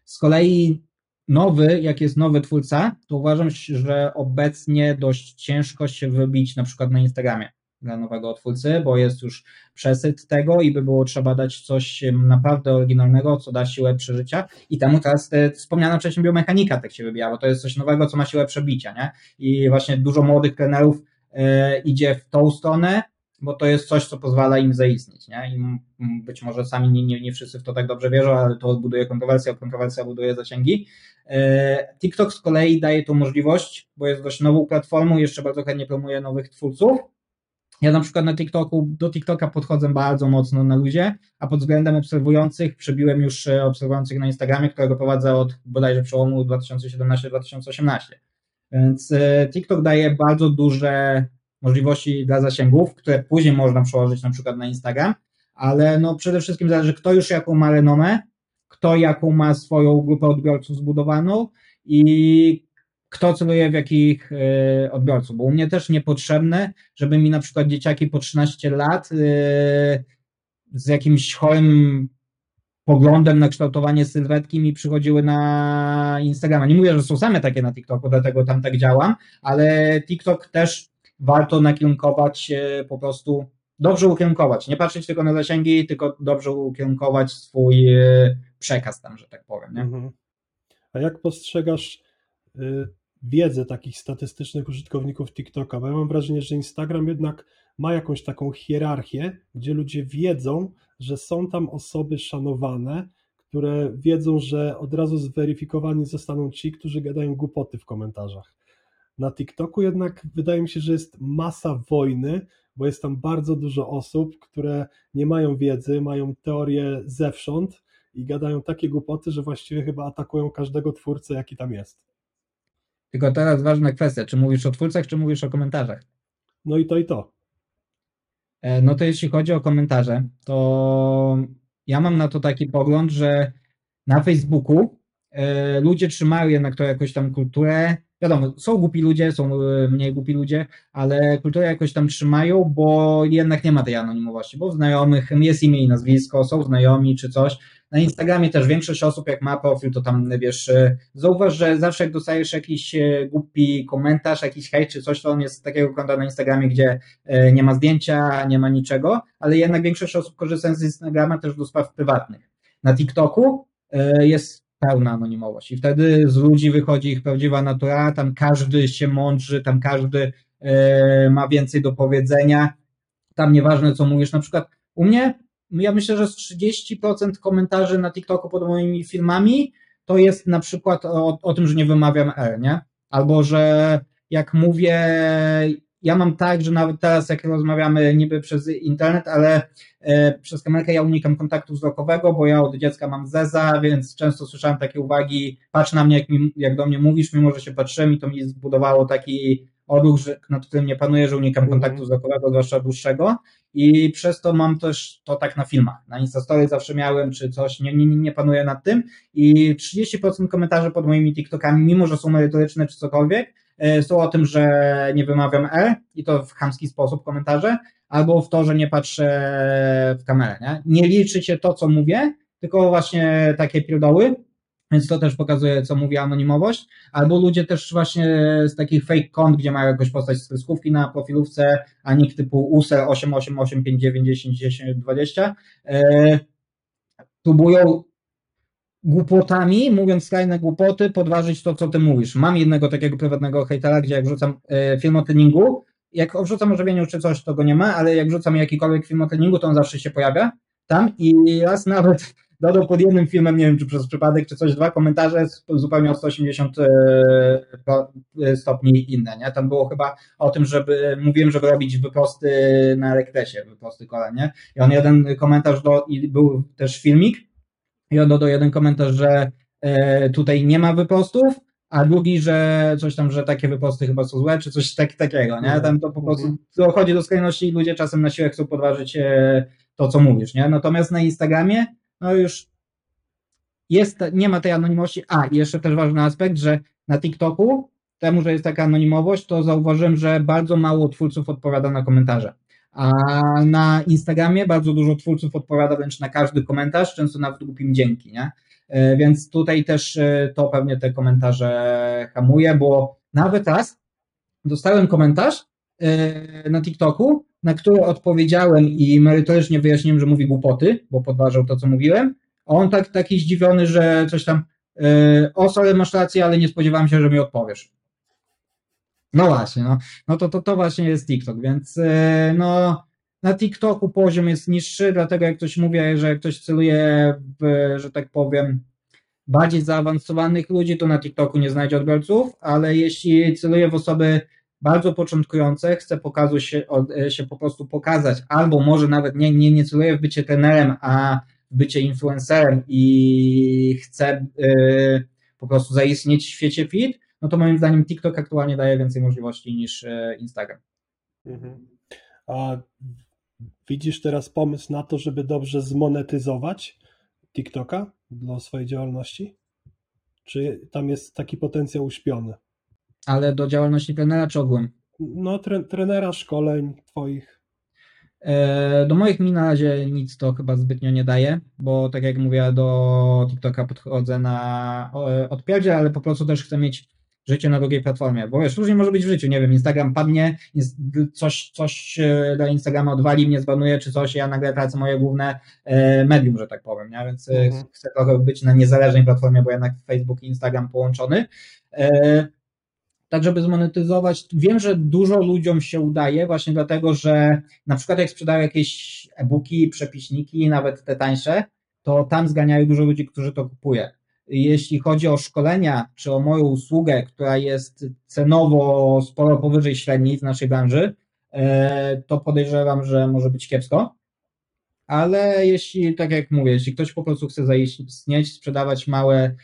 [SPEAKER 1] Z kolei nowy, jak jest nowy twórca, to uważam, że obecnie dość ciężko się wybić na przykład na Instagramie dla nowego twórcy, bo jest już przesyt tego i by było trzeba dać coś naprawdę oryginalnego, co da siłę przeżycia i temu teraz te, wspomniana wcześniej biomechanika tak się wybija, bo to jest coś nowego, co ma siłę przebicia, nie? I właśnie dużo młodych trenerów e, idzie w tą stronę, bo to jest coś, co pozwala im zaistnieć, nie? I być może sami nie, nie, nie wszyscy w to tak dobrze wierzą, ale to buduje kontrowersję, kontrowersja buduje zasięgi. E, TikTok z kolei daje tą możliwość, bo jest dość nową platformą, jeszcze bardzo chętnie promuje nowych twórców, ja na przykład na TikToku, do TikToka podchodzę bardzo mocno na luzie, a pod względem obserwujących przebiłem już e, obserwujących na Instagramie, którego prowadzę od bodajże przełomu 2017-2018. Więc e, TikTok daje bardzo duże możliwości dla zasięgów, które później można przełożyć na przykład na Instagram, ale no przede wszystkim zależy kto już jaką ma renomę, kto jaką ma swoją grupę odbiorców zbudowaną i kto celuje w jakich e, odbiorców, bo u mnie też niepotrzebne, żeby mi na przykład dzieciaki po 13 lat e, z jakimś chorym poglądem na kształtowanie sylwetki mi przychodziły na Instagrama. Nie mówię, że są same takie na TikToku, dlatego tam tak działam, ale TikTok też warto nakierunkować e, po prostu, dobrze ukierunkować, nie patrzeć tylko na zasięgi, tylko dobrze ukierunkować swój przekaz tam, że tak powiem. Nie? Mhm.
[SPEAKER 2] A jak postrzegasz wiedzę takich statystycznych użytkowników TikToka, bo ja mam wrażenie, że Instagram jednak ma jakąś taką hierarchię, gdzie ludzie wiedzą, że są tam osoby szanowane, które wiedzą, że od razu zweryfikowani zostaną ci, którzy gadają głupoty w komentarzach. Na TikToku jednak wydaje mi się, że jest masa wojny, bo jest tam bardzo dużo osób, które nie mają wiedzy, mają teorie zewsząd i gadają takie głupoty, że właściwie chyba atakują każdego twórcę, jaki tam jest.
[SPEAKER 1] Tylko teraz ważna kwestia, czy mówisz o twórcach, czy mówisz o komentarzach?
[SPEAKER 2] No i to i to.
[SPEAKER 1] E, no to jeśli chodzi o komentarze, to ja mam na to taki pogląd, że na Facebooku e, ludzie trzymają jednak to jakoś tam kulturę. Wiadomo, są głupi ludzie, są e, mniej głupi ludzie, ale kulturę jakoś tam trzymają, bo jednak nie ma tej anonimowości, bo w znajomych jest imię i nazwisko, są znajomi czy coś, na Instagramie też większość osób, jak ma profil, to tam wiesz, e, zauważ, że zawsze jak dostajesz jakiś e, głupi komentarz, jakiś hejt czy coś, to on jest takiego konta na Instagramie, gdzie e, nie ma zdjęcia, nie ma niczego, ale jednak większość osób korzysta z Instagrama też do spraw prywatnych. Na TikToku jest pełna anonimowość i wtedy z ludzi wychodzi ich prawdziwa natura, tam każdy się mądrzy, tam każdy ma więcej do powiedzenia, tam nieważne co mówisz, na przykład u mnie ja myślę, że z 30% komentarzy na TikToku pod moimi filmami to jest na przykład o, o tym, że nie wymawiam R, nie? Albo że jak mówię, ja mam tak, że nawet teraz jak rozmawiamy niby przez internet, ale e, przez kamerkę ja unikam kontaktu wzrokowego, bo ja od dziecka mam zeza, więc często słyszałem takie uwagi, patrz na mnie jak, mi, jak do mnie mówisz, mimo że się patrzyłem i to mi zbudowało taki odruch, nad którym nie panuję, że unikam mhm. kontaktu wzrokowego, zwłaszcza dłuższego i przez to mam też to tak na filmach. Na Instastory zawsze miałem, czy coś, nie, nie, nie panuję nad tym i 30% komentarzy pod moimi TikTokami, mimo że są merytoryczne czy cokolwiek, e, są o tym, że nie wymawiam E i to w chamski sposób komentarze, albo w to, że nie patrzę w kamerę. Nie, nie liczy się to, co mówię, tylko właśnie takie pierdoły, więc to też pokazuje, co mówi anonimowość. Albo ludzie też właśnie z takich fake kont, gdzie mają jakąś postać z kreskówki na profilówce, a nikt typu USER 888591020, e, próbują głupotami, mówiąc skrajne głupoty, podważyć to, co ty mówisz. Mam jednego takiego prywatnego hejtera, gdzie jak wrzucam e, film o treningu, jak wrzucam o czy coś, to go nie ma, ale jak wrzucam jakikolwiek film o treningu, to on zawsze się pojawia tam i raz nawet dodał pod jednym filmem, nie wiem czy przez przypadek, czy coś, dwa komentarze zupełnie o 180 e, e, stopni inne, nie? Tam było chyba o tym, żeby, mówiłem, żeby robić wyprosty na rekresie, wyprosty kolan, nie? I on jeden komentarz do, i był też filmik, i on dodał jeden komentarz, że e, tutaj nie ma wyprostów, a drugi, że coś tam, że takie wyposty chyba są złe, czy coś tak, takiego, nie? Tam to po prostu dochodzi do skrajności i ludzie czasem na siłę chcą podważyć to, co mówisz, nie? Natomiast na Instagramie no już jest, nie ma tej anonimowości. A, jeszcze też ważny aspekt, że na TikToku, temu, że jest taka anonimowość, to zauważyłem, że bardzo mało twórców odpowiada na komentarze. A na Instagramie bardzo dużo twórców odpowiada wręcz na każdy komentarz, często nawet głupim dzięki, nie? E, Więc tutaj też e, to pewnie te komentarze hamuje, bo nawet raz dostałem komentarz e, na TikToku, na który odpowiedziałem i merytorycznie wyjaśniłem, że mówi głupoty, bo podważał to, co mówiłem. A on tak, taki zdziwiony, że coś tam, e, o sorry, masz rację, ale nie spodziewałem się, że mi odpowiesz. No właśnie, no, no to, to, to właśnie jest TikTok, więc e, no na TikToku poziom jest niższy, dlatego jak ktoś mówi, że jak ktoś celuje w, że tak powiem, bardziej zaawansowanych ludzi, to na TikToku nie znajdzie odbiorców, ale jeśli celuje w osoby bardzo początkujące, chce pokazu się, e, się po prostu pokazać, albo może nawet nie, nie, nie celuje w bycie trenerem, a w bycie influencerem i chce e, po prostu zaistnieć w świecie fit, no to moim zdaniem TikTok aktualnie daje więcej możliwości niż e, Instagram.
[SPEAKER 2] Mhm. A widzisz teraz pomysł na to, żeby dobrze zmonetyzować TikToka dla swojej działalności? Czy tam jest taki potencjał uśpiony?
[SPEAKER 1] Ale do działalności trenera czy ogółem?
[SPEAKER 2] No, tre, trenera, szkoleń twoich.
[SPEAKER 1] E, Do moich mi na razie nic to chyba zbytnio nie daje, bo tak jak mówię, do TikToka podchodzę na odpierdzie, ale po prostu też chcę mieć życie na drugiej platformie, bo wiesz, różnie może być w życiu, nie wiem, Instagram padnie, coś, coś e, dla Instagrama odwali, mnie zbanuje czy coś, ja nagle tracę moje główne e, medium, że tak powiem, nie? więc
[SPEAKER 2] Mhm.
[SPEAKER 1] chcę trochę być na niezależnej platformie, bo jednak Facebook i Instagram połączony. Tak żeby zmonetyzować. Wiem, że dużo ludziom się udaje, właśnie dlatego, że na przykład jak sprzedają jakieś e-booki, przepiśniki, nawet te tańsze, to tam zganiają dużo ludzi, którzy to kupuje. Jeśli chodzi o szkolenia, czy o moją usługę, która jest cenowo sporo powyżej średniej w naszej branży, e, to podejrzewam, że może być kiepsko. Ale jeśli, tak jak mówię, jeśli ktoś po prostu chce zaistnieć, sprzedawać małe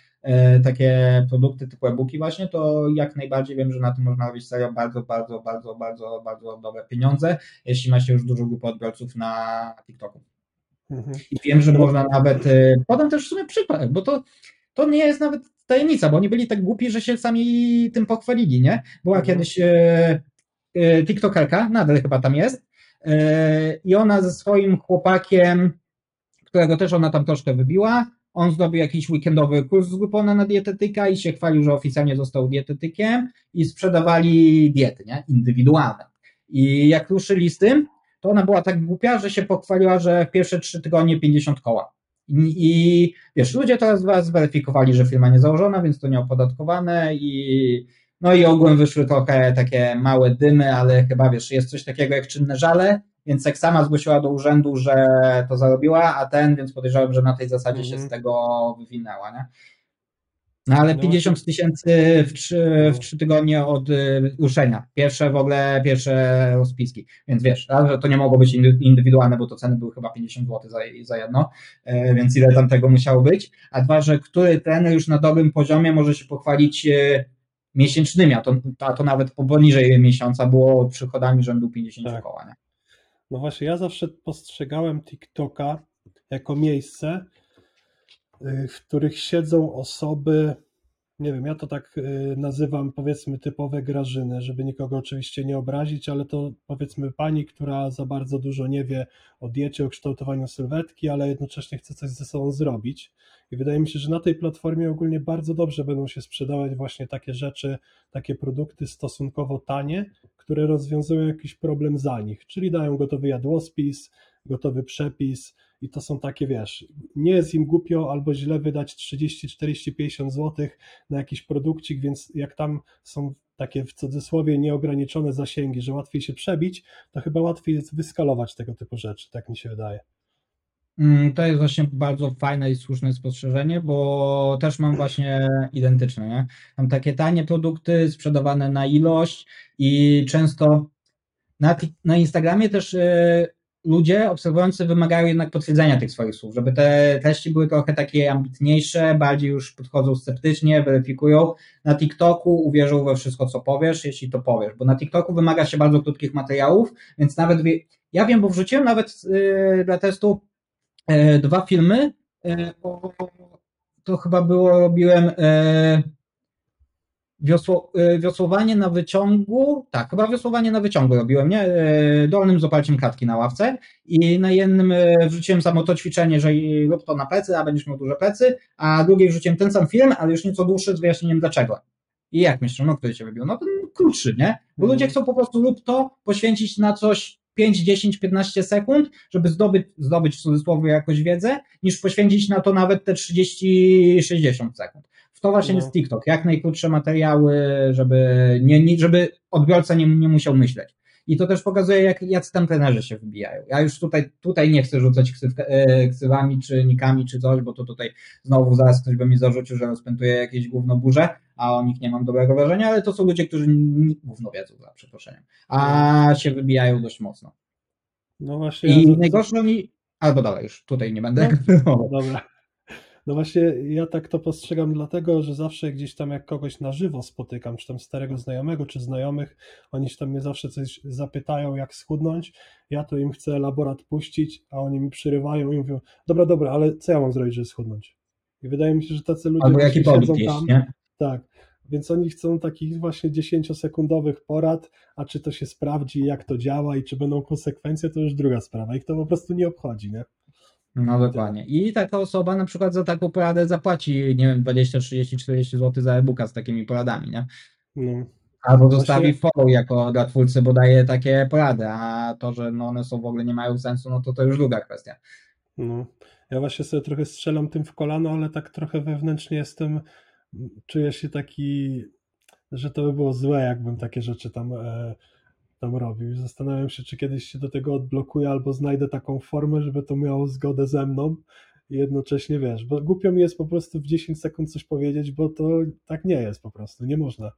[SPEAKER 1] takie produkty typu e-booki właśnie, to jak najbardziej wiem, że na tym można robić serio bardzo, bardzo, bardzo, bardzo, bardzo dobre pieniądze, jeśli ma się już dużą grupę odbiorców na TikToku.
[SPEAKER 2] Mhm.
[SPEAKER 1] I wiem, że można nawet, e, podam też w sumie przykład, bo to, to nie jest nawet tajemnica, bo oni byli tak głupi, że się sami tym pochwalili, nie? Była
[SPEAKER 2] Mhm.
[SPEAKER 1] kiedyś e, e, TikTokerka, nadal chyba tam jest, e, i ona ze swoim chłopakiem, którego też ona tam troszkę wybiła, on zrobił jakiś weekendowy kurs z Groupona na dietetyka i się chwalił, że oficjalnie został dietetykiem i sprzedawali diety, nie? Indywidualne. I jak ruszyli z tym, to ona była tak głupia, że się pochwaliła, że w pierwsze trzy tygodnie 50 koła. I, I wiesz, ludzie teraz zweryfikowali, że firma nie założona, więc to nieopodatkowane i no i ogółem wyszły trochę takie małe dymy, ale chyba wiesz, jest coś takiego jak czynne żale, więc jak sama zgłosiła do urzędu, że to zarobiła, a ten, więc podejrzewam, że na tej zasadzie się
[SPEAKER 2] Mhm.
[SPEAKER 1] z tego wywinęła, nie? No ale
[SPEAKER 2] No
[SPEAKER 1] 50 tysięcy w trzy, w trzy tygodnie od y, ruszenia. Pierwsze w ogóle, pierwsze rozpiski. Więc wiesz, że to nie mogło być indy- indywidualne, bo to ceny były chyba 50 zł za, za jedno, e, więc ile tam tego musiało być. A dwa, że który trener już na dobrym poziomie może się pochwalić e, miesięcznymi, a to, a to nawet poniżej miesiąca było przychodami rzędu 50
[SPEAKER 2] Tak.
[SPEAKER 1] koła. Nie?
[SPEAKER 2] No właśnie, ja zawsze postrzegałem TikToka jako miejsce, y, w których siedzą osoby, nie wiem, ja to tak y, nazywam powiedzmy typowe grażyny, żeby nikogo oczywiście nie obrazić, ale to powiedzmy pani, która za bardzo dużo nie wie o diecie, o kształtowaniu sylwetki, ale jednocześnie chce coś ze sobą zrobić. I wydaje mi się, że na tej platformie ogólnie bardzo dobrze będą się sprzedawać właśnie takie rzeczy, takie produkty stosunkowo tanie, które rozwiązują jakiś problem za nich, czyli dają gotowy jadłospis, gotowy przepis i to są takie, wiesz, nie jest im głupio albo źle wydać 30, 40, 50 zł na jakiś produkcik, więc jak tam są takie w cudzysłowie nieograniczone zasięgi, że łatwiej się przebić, to chyba łatwiej jest wyskalować tego typu rzeczy, tak mi się wydaje.
[SPEAKER 1] Mm, To jest właśnie bardzo fajne i słuszne spostrzeżenie, bo też mam właśnie identyczne, nie? Mam takie tanie produkty sprzedawane na ilość i często na, na Instagramie też e, ludzie obserwujący wymagają jednak potwierdzenia tych swoich słów, żeby te treści były trochę takie ambitniejsze, bardziej już podchodzą sceptycznie, weryfikują. Na TikToku uwierzą we wszystko, co powiesz, jeśli to powiesz, bo na TikToku wymaga się bardzo krótkich materiałów, więc nawet wie, ja wiem, bo wrzuciłem nawet e, dla testu e, dwa filmy. O, to chyba było, robiłem e, Wiosło, y, wiosłowanie na wyciągu, tak, chyba wiosłowanie na wyciągu robiłem, nie? Y, Dolnym z oparciem klatki na ławce i na jednym y, wrzuciłem samo to ćwiczenie, że rób to na plecy, a będziesz miał duże plecy, a drugiej wrzuciłem ten sam film, ale już nieco dłuższy z wyjaśnieniem dlaczego. I jak myślisz, no który się wybił? No ten krótszy, nie? Bo
[SPEAKER 2] Mhm.
[SPEAKER 1] ludzie chcą po prostu lub to poświęcić na coś 5, 10, 15 sekund, żeby zdobyć, zdobyć w cudzysłowie jakąś wiedzę, niż poświęcić na to nawet te 30, 60 sekund. To właśnie
[SPEAKER 2] No.
[SPEAKER 1] jest TikTok. Jak najkrótsze materiały, żeby, nie, nie, żeby odbiorca nie, nie musiał myśleć. I to też pokazuje, jak, jacy tam trenerzy się wybijają. Ja już tutaj, tutaj nie chcę rzucać ksyw, e, ksywami, czy nikami, czy coś, bo to tutaj znowu zaraz ktoś by mi zarzucił, że rozpętuję jakieś gówno burze, a o nich nie mam dobrego wrażenia, ale to są ludzie, którzy gówno wiedzą, za przeproszeniem, a się wybijają dość mocno.
[SPEAKER 2] No właśnie.
[SPEAKER 1] I
[SPEAKER 2] ja
[SPEAKER 1] najgorsze oni, albo dalej już, tutaj nie będę. No.
[SPEAKER 2] Dobra. No właśnie, ja tak to postrzegam dlatego, że zawsze gdzieś tam jak kogoś na żywo spotykam, czy tam starego znajomego, czy znajomych, oni się tam mnie zawsze coś zapytają, jak schudnąć, ja to im chcę elaborat puścić, a oni mi przyrywają i mówią, dobra, dobra, ale co ja mam zrobić, żeby schudnąć? I wydaje mi się, że tacy ludzie
[SPEAKER 1] Albo jaki
[SPEAKER 2] siedzą
[SPEAKER 1] jeść,
[SPEAKER 2] tam,
[SPEAKER 1] nie?
[SPEAKER 2] tak, więc oni chcą takich właśnie 10-sekundowych porad, a czy to się sprawdzi, jak to działa i czy będą konsekwencje, to już druga sprawa. Ich to po prostu nie obchodzi, nie?
[SPEAKER 1] No dokładnie. I taka osoba na przykład za taką poradę zapłaci, nie wiem, 20, 30, 40 zł za e-booka z takimi poradami, nie?
[SPEAKER 2] No.
[SPEAKER 1] Albo zostawi
[SPEAKER 2] Właśnie-
[SPEAKER 1] follow jako dla twórcy, bo daje takie porady, a to, że no one są w ogóle nie mają sensu, no to to już druga kwestia.
[SPEAKER 2] No, ja właśnie sobie trochę strzelam tym w kolano, ale tak trochę wewnętrznie jestem, czuję się taki, że to by było złe, jakbym takie rzeczy tam, e, tam robił. Zastanawiam się, czy kiedyś się do tego odblokuję, albo znajdę taką formę, żeby to miało zgodę ze mną i jednocześnie, wiesz, bo głupio mi jest po prostu w 10 sekund coś powiedzieć, bo to tak nie jest po prostu, nie można.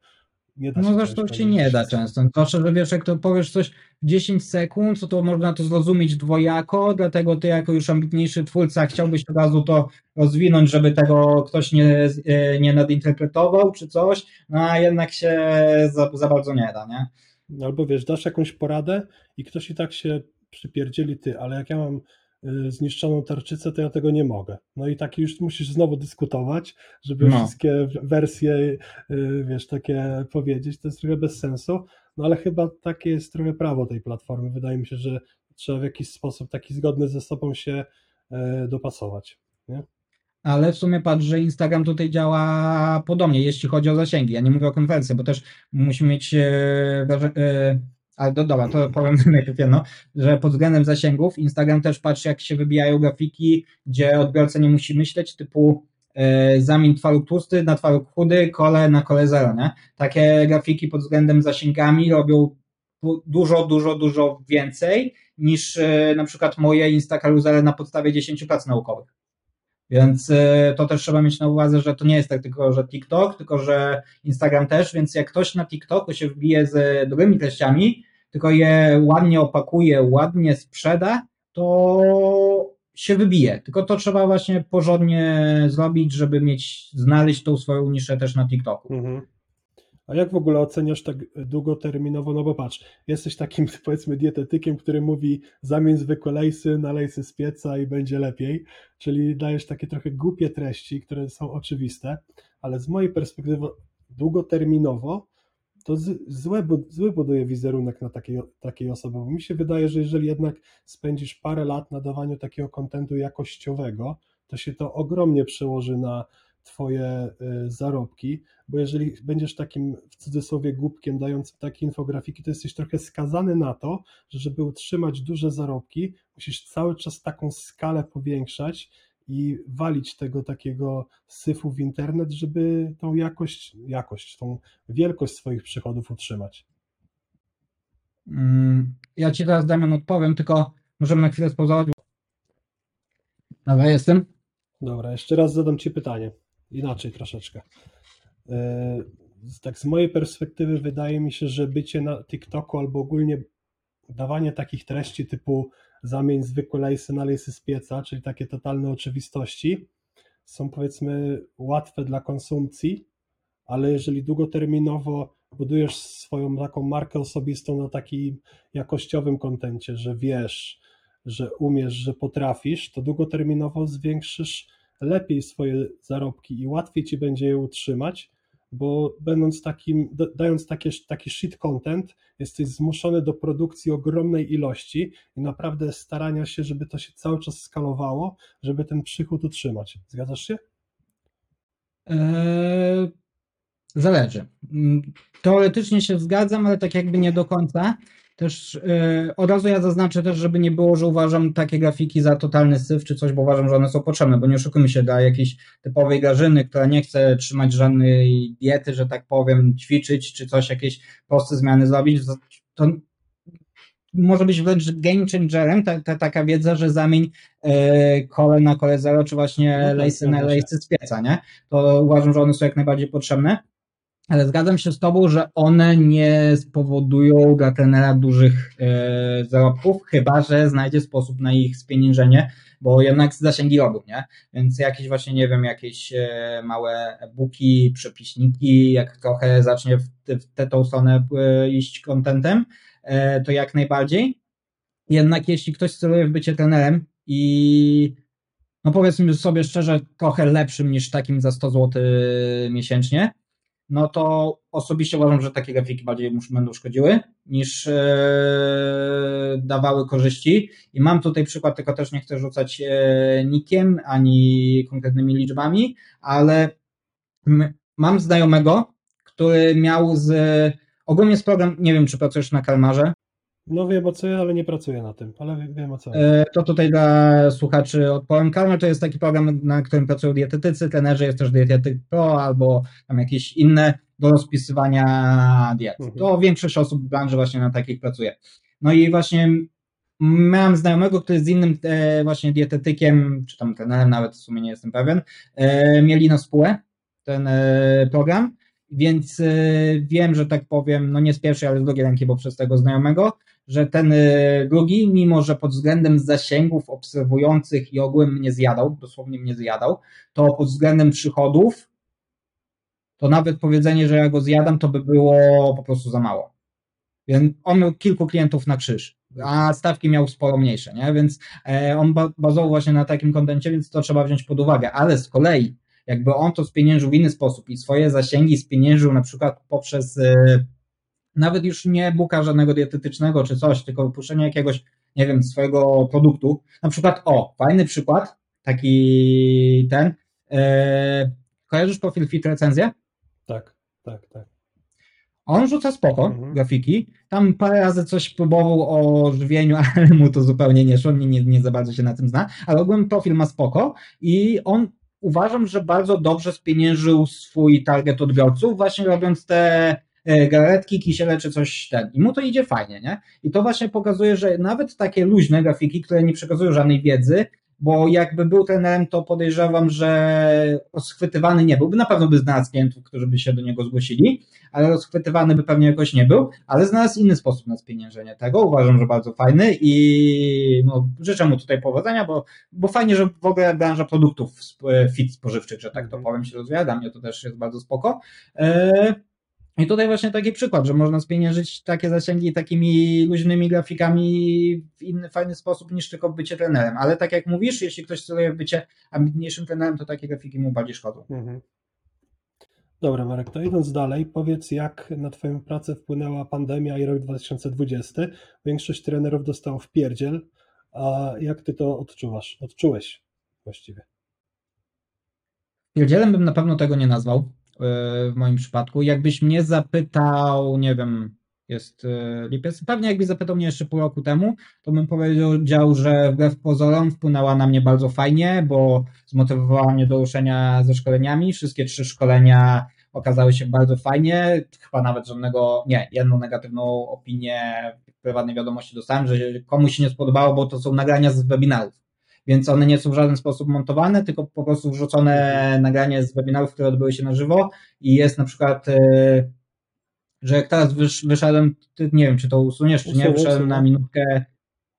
[SPEAKER 2] Nie da
[SPEAKER 1] No zresztą się nie da często. Zwłaszcza, że wiesz, jak to powiesz coś w 10 sekund, to, to można to zrozumieć dwojako, dlatego ty jako już ambitniejszy twórca chciałbyś od razu to rozwinąć, żeby tego ktoś nie, e, nie nadinterpretował czy coś, no a jednak się za, za bardzo nie da, nie?
[SPEAKER 2] Albo wiesz, dasz jakąś poradę i ktoś i tak się przypierdzieli ty, ale jak ja mam y, zniszczoną tarczycę, to ja tego nie mogę. No i tak już musisz znowu dyskutować, żeby
[SPEAKER 1] No.
[SPEAKER 2] wszystkie wersje, y, wiesz, takie powiedzieć, to jest trochę bez sensu, no ale chyba takie jest trochę prawo tej platformy. Wydaje mi się, że trzeba w jakiś sposób taki zgodny ze sobą się e, dopasować.
[SPEAKER 1] Ale w sumie patrz, że Instagram tutaj działa podobnie, jeśli chodzi o zasięgi. Ja nie mówię o konwersji, bo też musimy mieć e, e, ale do, dobra, to powiem najpierw jedno, że pod względem zasięgów Instagram też patrzy, jak się wybijają grafiki, gdzie odbiorca nie musi myśleć, typu e, zamień twaróg tłusty na twaróg chudy, kole na kole zero, nie? Takie grafiki pod względem zasięgami robią du- dużo, dużo, dużo więcej niż e, na przykład moje Instakaruzel na podstawie 10 prac naukowych. Więc y, to też trzeba mieć na uwadze, że to nie jest tak tylko, że TikTok, tylko że Instagram też, więc jak ktoś na TikToku się wbije z dobrymi treściami, tylko je ładnie opakuje, ładnie sprzeda, to się wybije. Tylko to trzeba właśnie porządnie zrobić, żeby mieć, znaleźć tą swoją niszę też na TikToku.
[SPEAKER 2] Mhm. A jak w ogóle oceniasz tak długoterminowo? No bo patrz, jesteś takim powiedzmy dietetykiem, który mówi zamień zwykłe lejsy na lejsy z pieca i będzie lepiej, czyli dajesz takie trochę głupie treści, które są oczywiste, ale z mojej perspektywy długoterminowo to złe, zły buduje wizerunek na takiej, takiej osoby, bo mi się wydaje, że jeżeli jednak spędzisz parę lat na dawaniu takiego kontentu jakościowego, to się to ogromnie przełoży na twoje y, zarobki, bo jeżeli będziesz takim w cudzysłowie głupkiem dającym takie infografiki, to jesteś trochę skazany na to, że żeby utrzymać duże zarobki, musisz cały czas taką skalę powiększać i walić tego takiego syfu w internet, żeby tą jakość, jakość, tą wielkość swoich przychodów utrzymać.
[SPEAKER 1] Mm, Ja ci teraz Damian odpowiem, tylko możemy na chwilę spauzować. Dobra, jestem.
[SPEAKER 2] Dobra, jeszcze raz zadam Ci pytanie. Inaczej troszeczkę. Z- Tak z mojej perspektywy wydaje mi się, że bycie na TikToku albo ogólnie dawanie takich treści typu zamień zwykłe lejsy na lejsy z pieca, czyli takie totalne oczywistości, są powiedzmy łatwe dla konsumpcji, ale jeżeli długoterminowo budujesz swoją taką markę osobistą na takim jakościowym kontencie, że wiesz, że umiesz, że potrafisz, to długoterminowo zwiększysz lepiej swoje zarobki i łatwiej ci będzie je utrzymać, bo będąc takim, da- dając takie, taki shit content, jesteś zmuszony do produkcji ogromnej ilości i naprawdę starania się, żeby to się cały czas skalowało, żeby ten przychód utrzymać. Zgadzasz się?
[SPEAKER 1] Eee, Zależy. Mm, Teoretycznie się zgadzam, ale tak jakby nie do końca. Też e, od razu ja zaznaczę też, żeby nie było, że uważam takie grafiki za totalny syf czy coś, bo uważam, że one są potrzebne, bo nie oszukujmy się, dla jakiejś typowej grażyny, która nie chce trzymać żadnej diety, że tak powiem, ćwiczyć czy coś, jakieś proste zmiany zrobić, to może być wręcz game changerem ta, ta, taka wiedza, że zamień e, kole na kole zero, czy właśnie
[SPEAKER 2] No tak,
[SPEAKER 1] lejsy na lejsy z pieca, nie? To uważam, że one są jak najbardziej potrzebne. Ale zgadzam się z Tobą, że one nie spowodują dla trenera dużych e, zarobków, chyba że znajdzie sposób na ich spieniężenie, bo jednak zasięgi robią, nie? Więc jakieś właśnie, nie wiem, jakieś e, małe e-booki, przepiśniki, jak trochę zacznie w, w tę tą stronę e, iść contentem, e, to jak najbardziej. Jednak jeśli ktoś celuje w bycie trenerem i no powiedzmy sobie szczerze, trochę lepszym niż takim za 100 zł miesięcznie, no to osobiście uważam, że takie grafiki bardziej będą szkodziły niż e, dawały korzyści. I mam tutaj przykład, tylko też nie chcę rzucać e, nikiem ani konkretnymi liczbami, ale m- mam znajomego, który miał z. Ogólnie jest program, nie wiem, czy pracujesz na Kalmarze,
[SPEAKER 2] No wiem o co ja, ale nie pracuję na tym, ale wiem- o co.
[SPEAKER 1] E, To tutaj dla słuchaczy odpowiem. Kalmar to jest taki program, na którym pracują dietetycy, trenerzy, jest też dietetyk pro albo tam jakieś inne do rozpisywania diet.
[SPEAKER 2] Mhm.
[SPEAKER 1] To większość osób w branży właśnie na takich pracuje. No i właśnie miałem znajomego, który z innym e, właśnie dietetykiem, czy tam trenerem, nawet w sumie nie jestem pewien, e, mieli na spółę ten program, więc e, wiem, że tak powiem, no nie z pierwszej, ale z drugiej ręki, bo przez tego znajomego, że ten y, drugi, mimo że pod względem zasięgów obserwujących i ogółem mnie zjadał, dosłownie mnie zjadał, to pod względem przychodów, to nawet powiedzenie, że ja go zjadam, to by było po prostu za mało. Więc on miał kilku klientów na krzyż, a stawki miał sporo mniejsze, nie? Więc e, on ba- bazował właśnie na takim kontencie, więc to trzeba wziąć pod uwagę. Ale z kolei, jakby on to spieniężył w inny sposób i swoje zasięgi spieniężył na przykład poprzez e, nawet już nie buka żadnego dietetycznego czy coś, tylko wypuszczenie jakiegoś, nie wiem, swojego produktu. Na przykład, o, fajny przykład, taki ten. E, kojarzysz profil Fit Recenzja?
[SPEAKER 2] Tak, tak, tak.
[SPEAKER 1] On rzuca spoko
[SPEAKER 2] Mhm.
[SPEAKER 1] grafiki. Tam parę razy coś próbował o żywieniu, ale mu to zupełnie nie szło, nie, nie, nie za bardzo się na tym zna. Ale ogólnie profil ma spoko i on uważam, że bardzo dobrze spieniężył swój target odbiorców, właśnie robiąc te e, galaretki, kisiele czy coś ten. I mu to idzie fajnie, nie? I to właśnie pokazuje, że nawet takie luźne grafiki, które nie przekazują żadnej wiedzy, bo jakby był trenerem, to podejrzewam, że rozchwytywany nie byłby. Na pewno by znalazł klientów, którzy by się do niego zgłosili, ale rozchwytywany by pewnie jakoś nie był, ale znalazł inny sposób na spieniężenie tego. Uważam, że bardzo fajny i no, życzę mu tutaj powodzenia, bo, bo fajnie, że w ogóle branża produktów sp- fit spożywczych, że tak to
[SPEAKER 2] Mhm.
[SPEAKER 1] powiem, się rozwija. Dla mnie to też jest bardzo spoko. I tutaj właśnie taki przykład, że można spieniężyć takie zasięgi takimi luźnymi grafikami w inny fajny sposób niż tylko bycie trenerem. Ale tak jak mówisz, jeśli ktoś celuje w bycie ambitniejszym trenerem, to takie grafiki mu bardziej szkodzą.
[SPEAKER 2] Mhm. Dobra, Marek, to idąc dalej, powiedz, jak na Twoją pracę wpłynęła pandemia i rok 2020. Większość trenerów dostało w pierdziel, a jak Ty to odczuwasz? Odczułeś właściwie.
[SPEAKER 1] Pierdzielem bym na pewno tego nie nazwał w moim przypadku. Jakbyś mnie zapytał, nie wiem, jest yy, lipiec, pewnie jakbyś zapytał mnie jeszcze pół roku temu, to bym powiedział, że wbrew pozorom wpłynęła na mnie bardzo fajnie, bo zmotywowała mnie do ruszenia ze szkoleniami. Wszystkie trzy szkolenia okazały się bardzo fajnie. Chyba nawet żadnego, nie, jedną negatywną opinię w prywatnej wiadomości dostałem, że komuś się nie spodobało, bo to są nagrania z webinarów więc one nie są w żaden sposób montowane, tylko po prostu wrzucone nagranie z webinarów, które odbyły się na żywo i jest na przykład, e, że jak teraz wysz, wyszedłem, ty, nie wiem, czy to usuniesz, czy nie, wyszedłem na minutkę,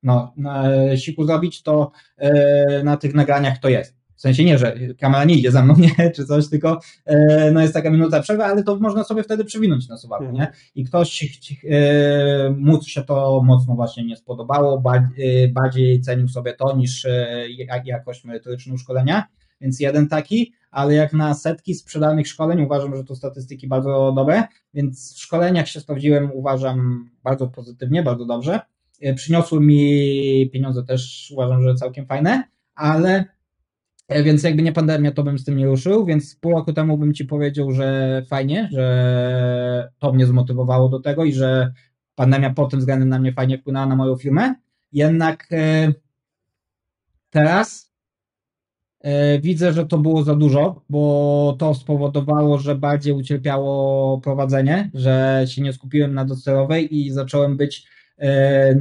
[SPEAKER 1] no, na siku zrobić, to e, na tych nagraniach to jest. W sensie nie, że kamera nie idzie za mną, nie, czy coś, tylko e, no jest taka minuta przerwy, ale to można sobie wtedy przewinąć na suwaku,
[SPEAKER 2] Mhm.
[SPEAKER 1] nie? I ktoś e, mu się to mocno właśnie nie spodobało, bardziej, bardziej cenił sobie to niż e, jak- jakość merytoryczną szkolenia. więc jeden taki, ale jak na setki sprzedanych szkoleń uważam, że to statystyki bardzo dobre, więc w szkoleniach się sprawdziłem, uważam bardzo pozytywnie, bardzo dobrze. E, przyniosły mi pieniądze też, uważam, że całkiem fajne, ale e, więc jakby nie pandemia, to bym z tym nie ruszył, więc pół roku temu bym ci powiedział, że fajnie, że to mnie zmotywowało do tego i że pandemia pod tym względem na mnie fajnie wpłynęła na moją firmę. Jednak e, teraz e, widzę, że to było za dużo, bo to spowodowało, że bardziej ucierpiało prowadzenie, że się nie skupiłem na docelowej i zacząłem być e,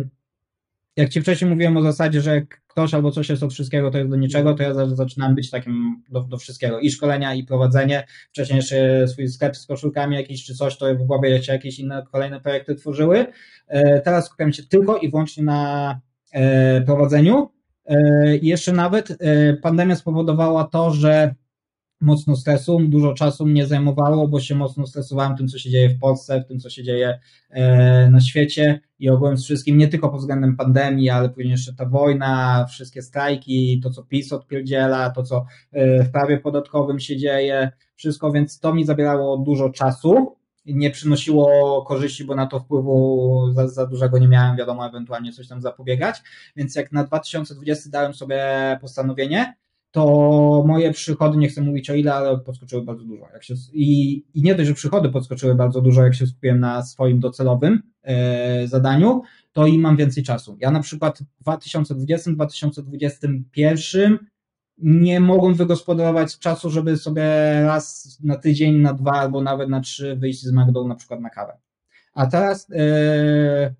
[SPEAKER 1] jak ci wcześniej mówiłem o zasadzie, że ktoś albo coś jest od wszystkiego, to jest do niczego, to ja za- zaczynałem być takim do, do wszystkiego. I szkolenia, i prowadzenie. Wcześniej jeszcze swój sklep z koszulkami jakiś czy coś, to w głowie się jakieś inne kolejne projekty tworzyły. E, Teraz skupiam się tylko i wyłącznie na e, prowadzeniu. E, I jeszcze nawet pandemia spowodowała to, że mocno stresu, dużo czasu mnie zajmowało, bo się mocno stresowałem tym, co się dzieje w Polsce, tym, co się dzieje e, na świecie. I ogółem z wszystkim, nie tylko pod względem pandemii, ale później jeszcze ta wojna, wszystkie strajki, to, co PiS odpierdziela, to, co e, w prawie podatkowym się dzieje, wszystko, więc to mi zabierało dużo czasu, i nie przynosiło korzyści, bo na to wpływu za, za dużego nie miałem, wiadomo, ewentualnie coś tam zapobiegać, więc jak na 2020 dałem sobie postanowienie, to moje przychody, nie chcę mówić o ile, ale podskoczyły bardzo dużo. Jak się, i, I nie dość, że przychody podskoczyły bardzo dużo, jak się skupiłem na swoim docelowym e, zadaniu, to i mam więcej czasu. Ja na przykład w 2020-2021 nie mogłem wygospodarować czasu, żeby sobie raz na tydzień, na dwa albo nawet na trzy wyjść z Magdą na przykład na kawę. A teraz e,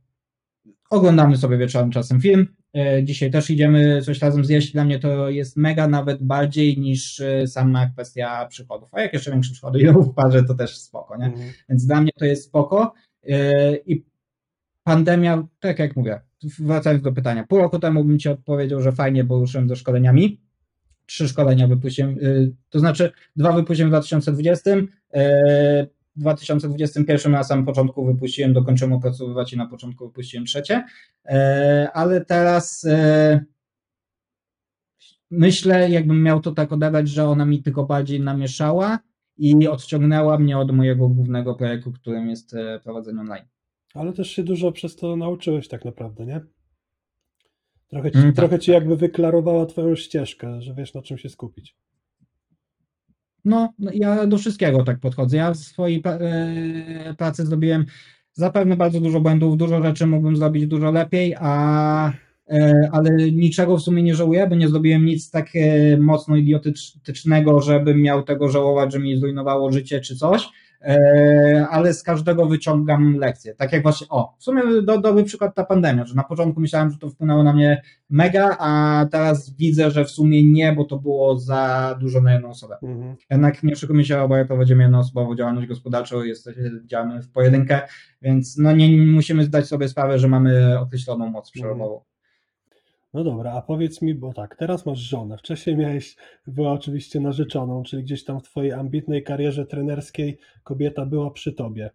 [SPEAKER 1] oglądamy sobie wieczorem czasem film. E, Dzisiaj też idziemy coś razem zjeść. Dla mnie to jest mega nawet bardziej niż e, sama kwestia przychodów. A jak jeszcze większe przychody idą w parze, to też spoko, nie?
[SPEAKER 2] Mhm.
[SPEAKER 1] Więc dla mnie to jest spoko. Yy, I pandemia, tak jak mówię, wracając do pytania, pół roku temu bym Ci odpowiedział, że fajnie, bo ruszyłem ze szkoleniami. Trzy szkolenia wypuściłem, to znaczy dwa wypuściłem w 2020, yy, w 2021 na samym początku wypuściłem, dokończyłem opracowywać i na początku wypuściłem trzecie, Yy, ale teraz yy, myślę, jakbym miał to tak odebrać, że ona mi tylko bardziej namieszała i odciągnęła mnie od mojego głównego projektu, którym jest e, prowadzenie online.
[SPEAKER 2] Ale też się dużo przez to nauczyłeś tak naprawdę, nie? Trochę ci,
[SPEAKER 1] Mm, tak.
[SPEAKER 2] trochę ci jakby wyklarowała twoją ścieżkę, że wiesz na czym się skupić.
[SPEAKER 1] No, no, ja do wszystkiego tak podchodzę. Ja w swojej e, pracy zrobiłem zapewne bardzo dużo błędów, dużo rzeczy mógłbym zrobić dużo lepiej, a, e, ale niczego w sumie nie żałuję, bo nie zrobiłem nic tak e, mocno idiotycznego, żebym miał tego żałować, że mi zrujnowało życie czy coś, ale z każdego wyciągam lekcje. Tak jak właśnie, o, w sumie do, dobry przykład ta pandemia, że na początku myślałem, że to wpłynęło na mnie mega, a teraz widzę, że w sumie nie, bo to było za dużo na jedną osobę.
[SPEAKER 2] Mhm.
[SPEAKER 1] Jednak nie oszukujmy się, oboje prowadzimy jednoosobową działalność gospodarczą, jesteśmy, działamy w pojedynkę, więc no nie nie musimy zdać sobie sprawę, że mamy określoną moc przerobową.
[SPEAKER 2] No dobra, a powiedz mi, bo tak, teraz masz żonę. Wcześniej miałeś, była oczywiście narzeczoną, czyli gdzieś tam w twojej ambitnej karierze trenerskiej kobieta była przy tobie.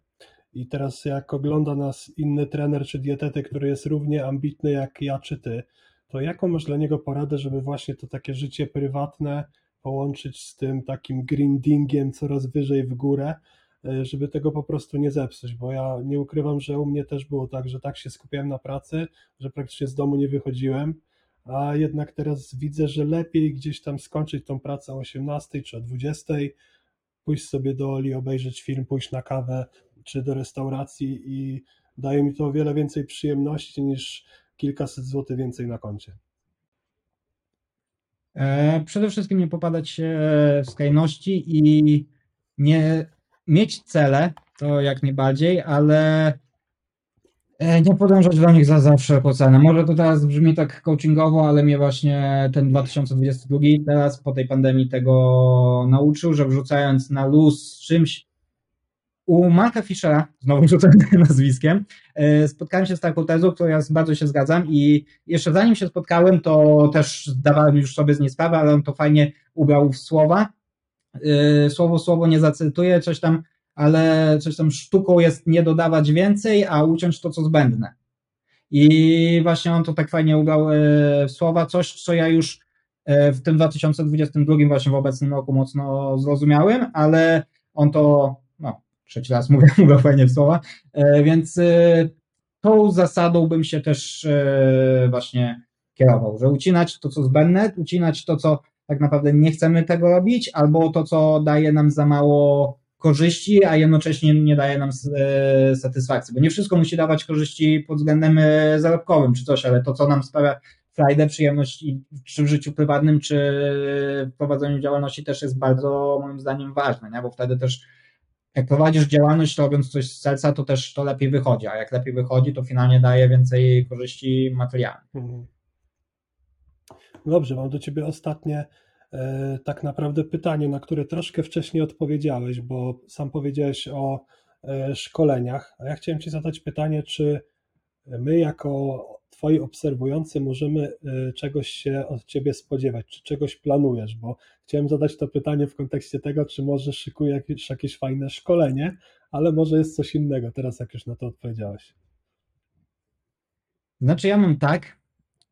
[SPEAKER 2] I teraz jak ogląda nas inny trener czy dietetyk, który jest równie ambitny jak ja czy ty, to jaką masz dla niego poradę, żeby właśnie to takie życie prywatne połączyć z tym takim grindingiem coraz wyżej w górę, żeby tego po prostu nie zepsuć, bo ja nie ukrywam, że u mnie też było tak, że tak się skupiałem na pracy, że praktycznie z domu nie wychodziłem, a jednak teraz widzę, że lepiej gdzieś tam skończyć tą pracę o 18 czy o 20, pójść sobie do Oli, obejrzeć film, pójść na kawę czy do restauracji i daje mi to o wiele więcej przyjemności niż kilkaset złotych więcej na koncie.
[SPEAKER 1] E, Przede wszystkim nie popadać się w skrajności i nie mieć cele, to jak najbardziej, ale e, nie podążać do nich za, za wszelką cenę. Może to teraz brzmi tak coachingowo, ale mnie właśnie ten 2022 teraz po tej pandemii tego nauczył, że wrzucając na luz czymś u Marka Fischera, znowu rzucę nazwiskiem, e, spotkałem się z taką tezą, którą ja bardzo się zgadzam i jeszcze zanim się spotkałem, to też zdawałem już sobie z niej sprawę, ale on to fajnie ubrał w słowa. E, Słowo słowo nie zacytuję, coś tam, ale coś tam sztuką jest nie dodawać więcej, a uciąć to, co zbędne. I właśnie on to tak fajnie ubrał e, w słowa, coś, co ja już e, w tym 2022 właśnie w obecnym roku mocno zrozumiałym, ale on to, no, trzeci raz mówię, mówię fajnie w słowa, więc tą zasadą bym się też właśnie kierował, że ucinać to, co zbędne, ucinać to, co tak naprawdę nie chcemy tego robić, albo to, co daje nam za mało korzyści, a jednocześnie nie daje nam e, satysfakcji, bo nie wszystko musi dawać korzyści pod względem e, zarobkowym czy coś, ale to, co nam sprawia frajdę, przyjemność czy w życiu prywatnym, czy w prowadzeniu działalności też jest bardzo moim zdaniem ważne, nie? bo wtedy też jak prowadzisz działalność robiąc coś z serca, to też to lepiej wychodzi, a jak lepiej wychodzi, to finalnie daje więcej korzyści materialnych.
[SPEAKER 2] Mhm. Dobrze, mam do Ciebie ostatnie e, tak naprawdę pytanie, na które troszkę wcześniej odpowiedziałeś, bo sam powiedziałeś o e, szkoleniach, a ja chciałem Ci zadać pytanie, czy my jako Twoi obserwujący możemy e, czegoś się od Ciebie spodziewać, czy czegoś planujesz, bo chciałem zadać to pytanie w kontekście tego, czy może szykuje jakieś, jakieś fajne szkolenie, ale może jest coś innego, teraz jak już na to odpowiedziałeś.
[SPEAKER 1] Znaczy ja mam tak,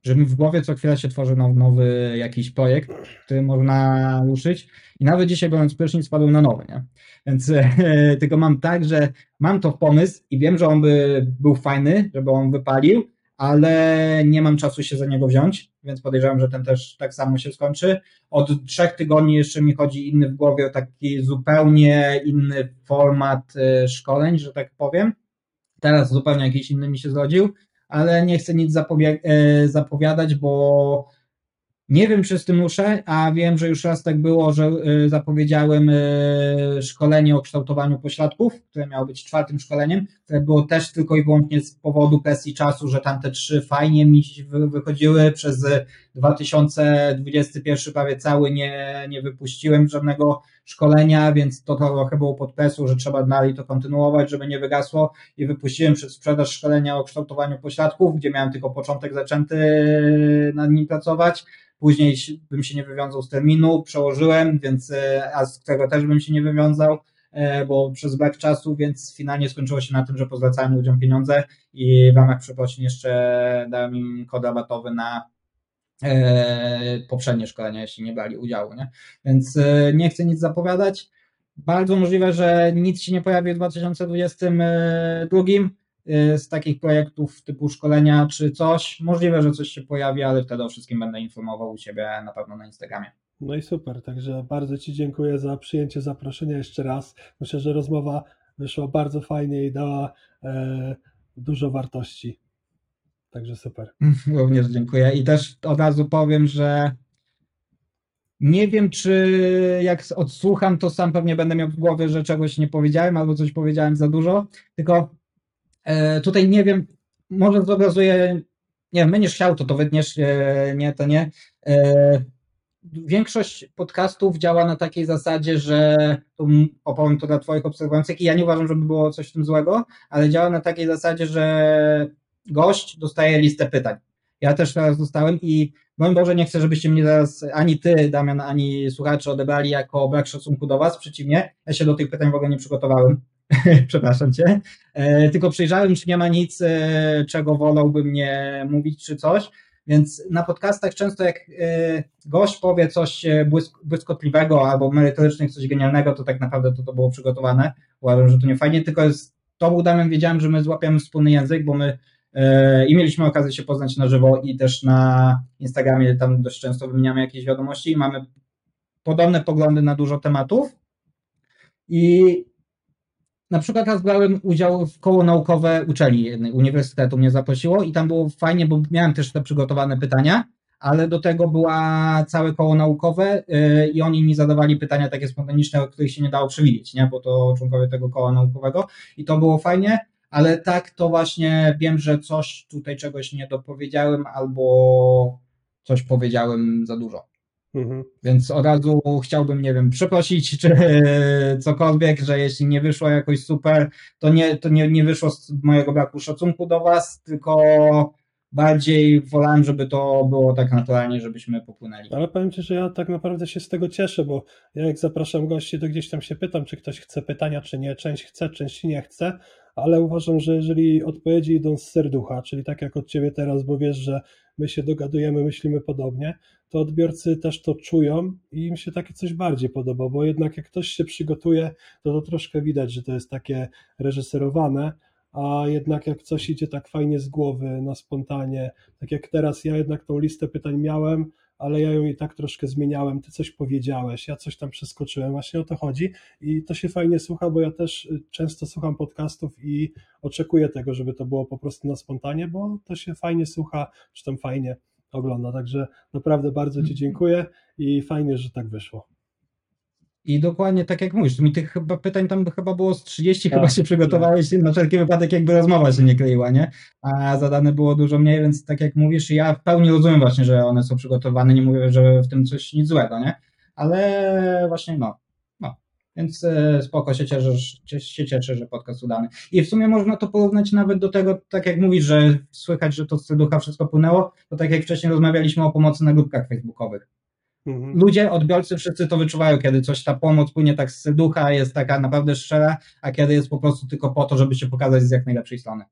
[SPEAKER 1] że mi w głowie co chwila się tworzy now- nowy jakiś projekt, który można ruszyć i nawet dzisiaj biorąc prysznic spadłem na nowy, nie? Więc tylko mam tak, że mam to w pomysł i wiem, że on by był fajny, żeby on wypalił, ale nie mam czasu się za niego wziąć, więc podejrzewam, że ten też tak samo się skończy. Od trzech tygodni jeszcze mi chodzi inny w głowie o taki zupełnie inny format e, szkoleń, że tak powiem. Teraz zupełnie jakiś inny mi się zrodził, ale nie chcę nic zapowie- e, zapowiadać, bo nie wiem, czy z tym ruszę, a wiem, że już raz tak było, że e, zapowiedziałem e, szkolenie o kształtowaniu pośladków, które miało być czwartym szkoleniem, było też tylko i wyłącznie z powodu presji czasu, że tamte trzy fajnie mi wy- wychodziły. Przez 2021 prawie cały nie, nie wypuściłem żadnego szkolenia, więc to trochę było pod presją, że trzeba dalej to kontynuować, żeby nie wygasło. I wypuściłem przed sprzedaż szkolenia o kształtowaniu pośladków, gdzie miałem tylko początek zaczęty nad nim pracować. Później bym się nie wywiązał z terminu, przełożyłem, więc e, a z którego też bym się nie wywiązał, e, bo przez brak czasu, więc finalnie skończyło się na tym, że pozlecałem ludziom pieniądze i w ramach przeprosin jeszcze dałem im kod rabatowy na e, poprzednie szkolenia, jeśli nie brali udziału, nie? Więc e, nie chcę nic zapowiadać. Bardzo możliwe, że nic się nie pojawi w 2022 e, z takich projektów typu szkolenia czy coś. Możliwe, że coś się pojawi, ale wtedy o wszystkim będę informował u siebie na pewno na Instagramie.
[SPEAKER 2] No i super, także bardzo Ci dziękuję za przyjęcie zaproszenia jeszcze raz. Myślę, że rozmowa wyszła bardzo fajnie i dała e, dużo wartości. Także super.
[SPEAKER 1] Również dziękuję. I też od razu powiem, że nie wiem, czy jak odsłucham, to sam pewnie będę miał w głowie, że czegoś nie powiedziałem albo coś powiedziałem za dużo. Tylko e, tutaj nie wiem, może zobrazuję, nie wiem, będziesz chciał, to to wytniesz, e, nie, to nie. E, większość podcastów działa na takiej zasadzie, że opowiem to dla Twoich obserwujących i ja nie uważam, żeby było coś w tym złego, ale działa na takiej zasadzie, że gość dostaje listę pytań. Ja też teraz dostałem i broń Boże, nie chcę, żebyście mnie teraz ani ty, Damian, ani słuchacze odebrali jako brak szacunku do was. Przeciwnie, ja się do tych pytań w ogóle nie przygotowałem. Przepraszam cię. E, tylko przyjrzałem, czy nie ma nic, e, czego wolałbym nie mówić, czy coś. Więc na podcastach często jak e, gość powie coś błysk- błyskotliwego albo merytorycznych, coś genialnego, to tak naprawdę to, to było przygotowane. Uważam, że to nie fajnie, tylko jest, to był Damian, wiedziałem, że my złapiemy wspólny język, bo my e, i mieliśmy okazję się poznać na żywo i też na Instagramie tam dość często wymieniamy jakieś wiadomości i mamy podobne poglądy na dużo tematów. I na przykład raz brałem udział w koło naukowe uczelni jednej, uniwersytetu mnie zaprosiło i tam było fajnie, bo miałem też te przygotowane pytania, ale do tego była całe koło naukowe yy, i oni mi zadawali pytania takie spontaniczne, o których się nie dało przewidzieć, nie? bo to członkowie tego koła naukowego i to było fajnie, ale tak to właśnie wiem, że coś tutaj czegoś nie dopowiedziałem albo coś powiedziałem za dużo.
[SPEAKER 2] Mhm.
[SPEAKER 1] Więc od razu chciałbym, nie wiem, przeprosić czy cokolwiek, że jeśli nie wyszło jakoś super, to nie, to nie, nie wyszło z mojego braku szacunku do Was, tylko bardziej wolałem, żeby to było tak naturalnie, żebyśmy popłynęli.
[SPEAKER 2] Ale powiem Ci, że ja tak naprawdę się z tego cieszę, bo ja jak zapraszam gości, to gdzieś tam się pytam, czy ktoś chce pytania, czy nie. Część chce, część nie chce, ale uważam, że jeżeli odpowiedzi idą z serducha, czyli tak jak od ciebie teraz, bo wiesz, że my się dogadujemy, myślimy podobnie, to odbiorcy też to czują i im się takie coś bardziej podoba, bo jednak jak ktoś się przygotuje, to to troszkę widać, że to jest takie reżyserowane, a jednak jak coś idzie tak fajnie z głowy, na spontanie, tak jak teraz ja jednak tą listę pytań miałem, ale ja ją i tak troszkę zmieniałem, ty coś powiedziałeś, ja coś tam przeskoczyłem, właśnie o to chodzi. I to się fajnie słucha, bo ja też y, często słucham podcastów i oczekuję tego, żeby to było po prostu na spontanie, bo to się fajnie słucha, czy tam fajnie ogląda, także naprawdę bardzo Ci dziękuję i fajnie, że tak wyszło.
[SPEAKER 1] I dokładnie tak jak mówisz, mi tych chyba pytań tam chyba było z 30,
[SPEAKER 2] Tak,
[SPEAKER 1] chyba się przygotowałeś na wszelki wypadek, jakby rozmowa się nie kleiła, nie? A zadane było dużo mniej, więc tak jak mówisz, ja w pełni rozumiem właśnie, że one są przygotowane, nie mówię, że w tym coś nic złego, nie? Ale właśnie no, no. Więc e, spoko się cieszę, że- się cieszę, że podcast udany. I w sumie można to porównać nawet do tego, tak jak mówisz, że słychać, że to z ducha wszystko płynęło, to tak jak wcześniej rozmawialiśmy o pomocy na grupkach facebookowych
[SPEAKER 2] Mhm.
[SPEAKER 1] ludzie, odbiorcy wszyscy to wyczuwają, kiedy coś ta pomoc płynie tak z ducha, jest taka naprawdę szczera, a kiedy jest po prostu tylko po to, żeby się pokazać z jak najlepszej strony.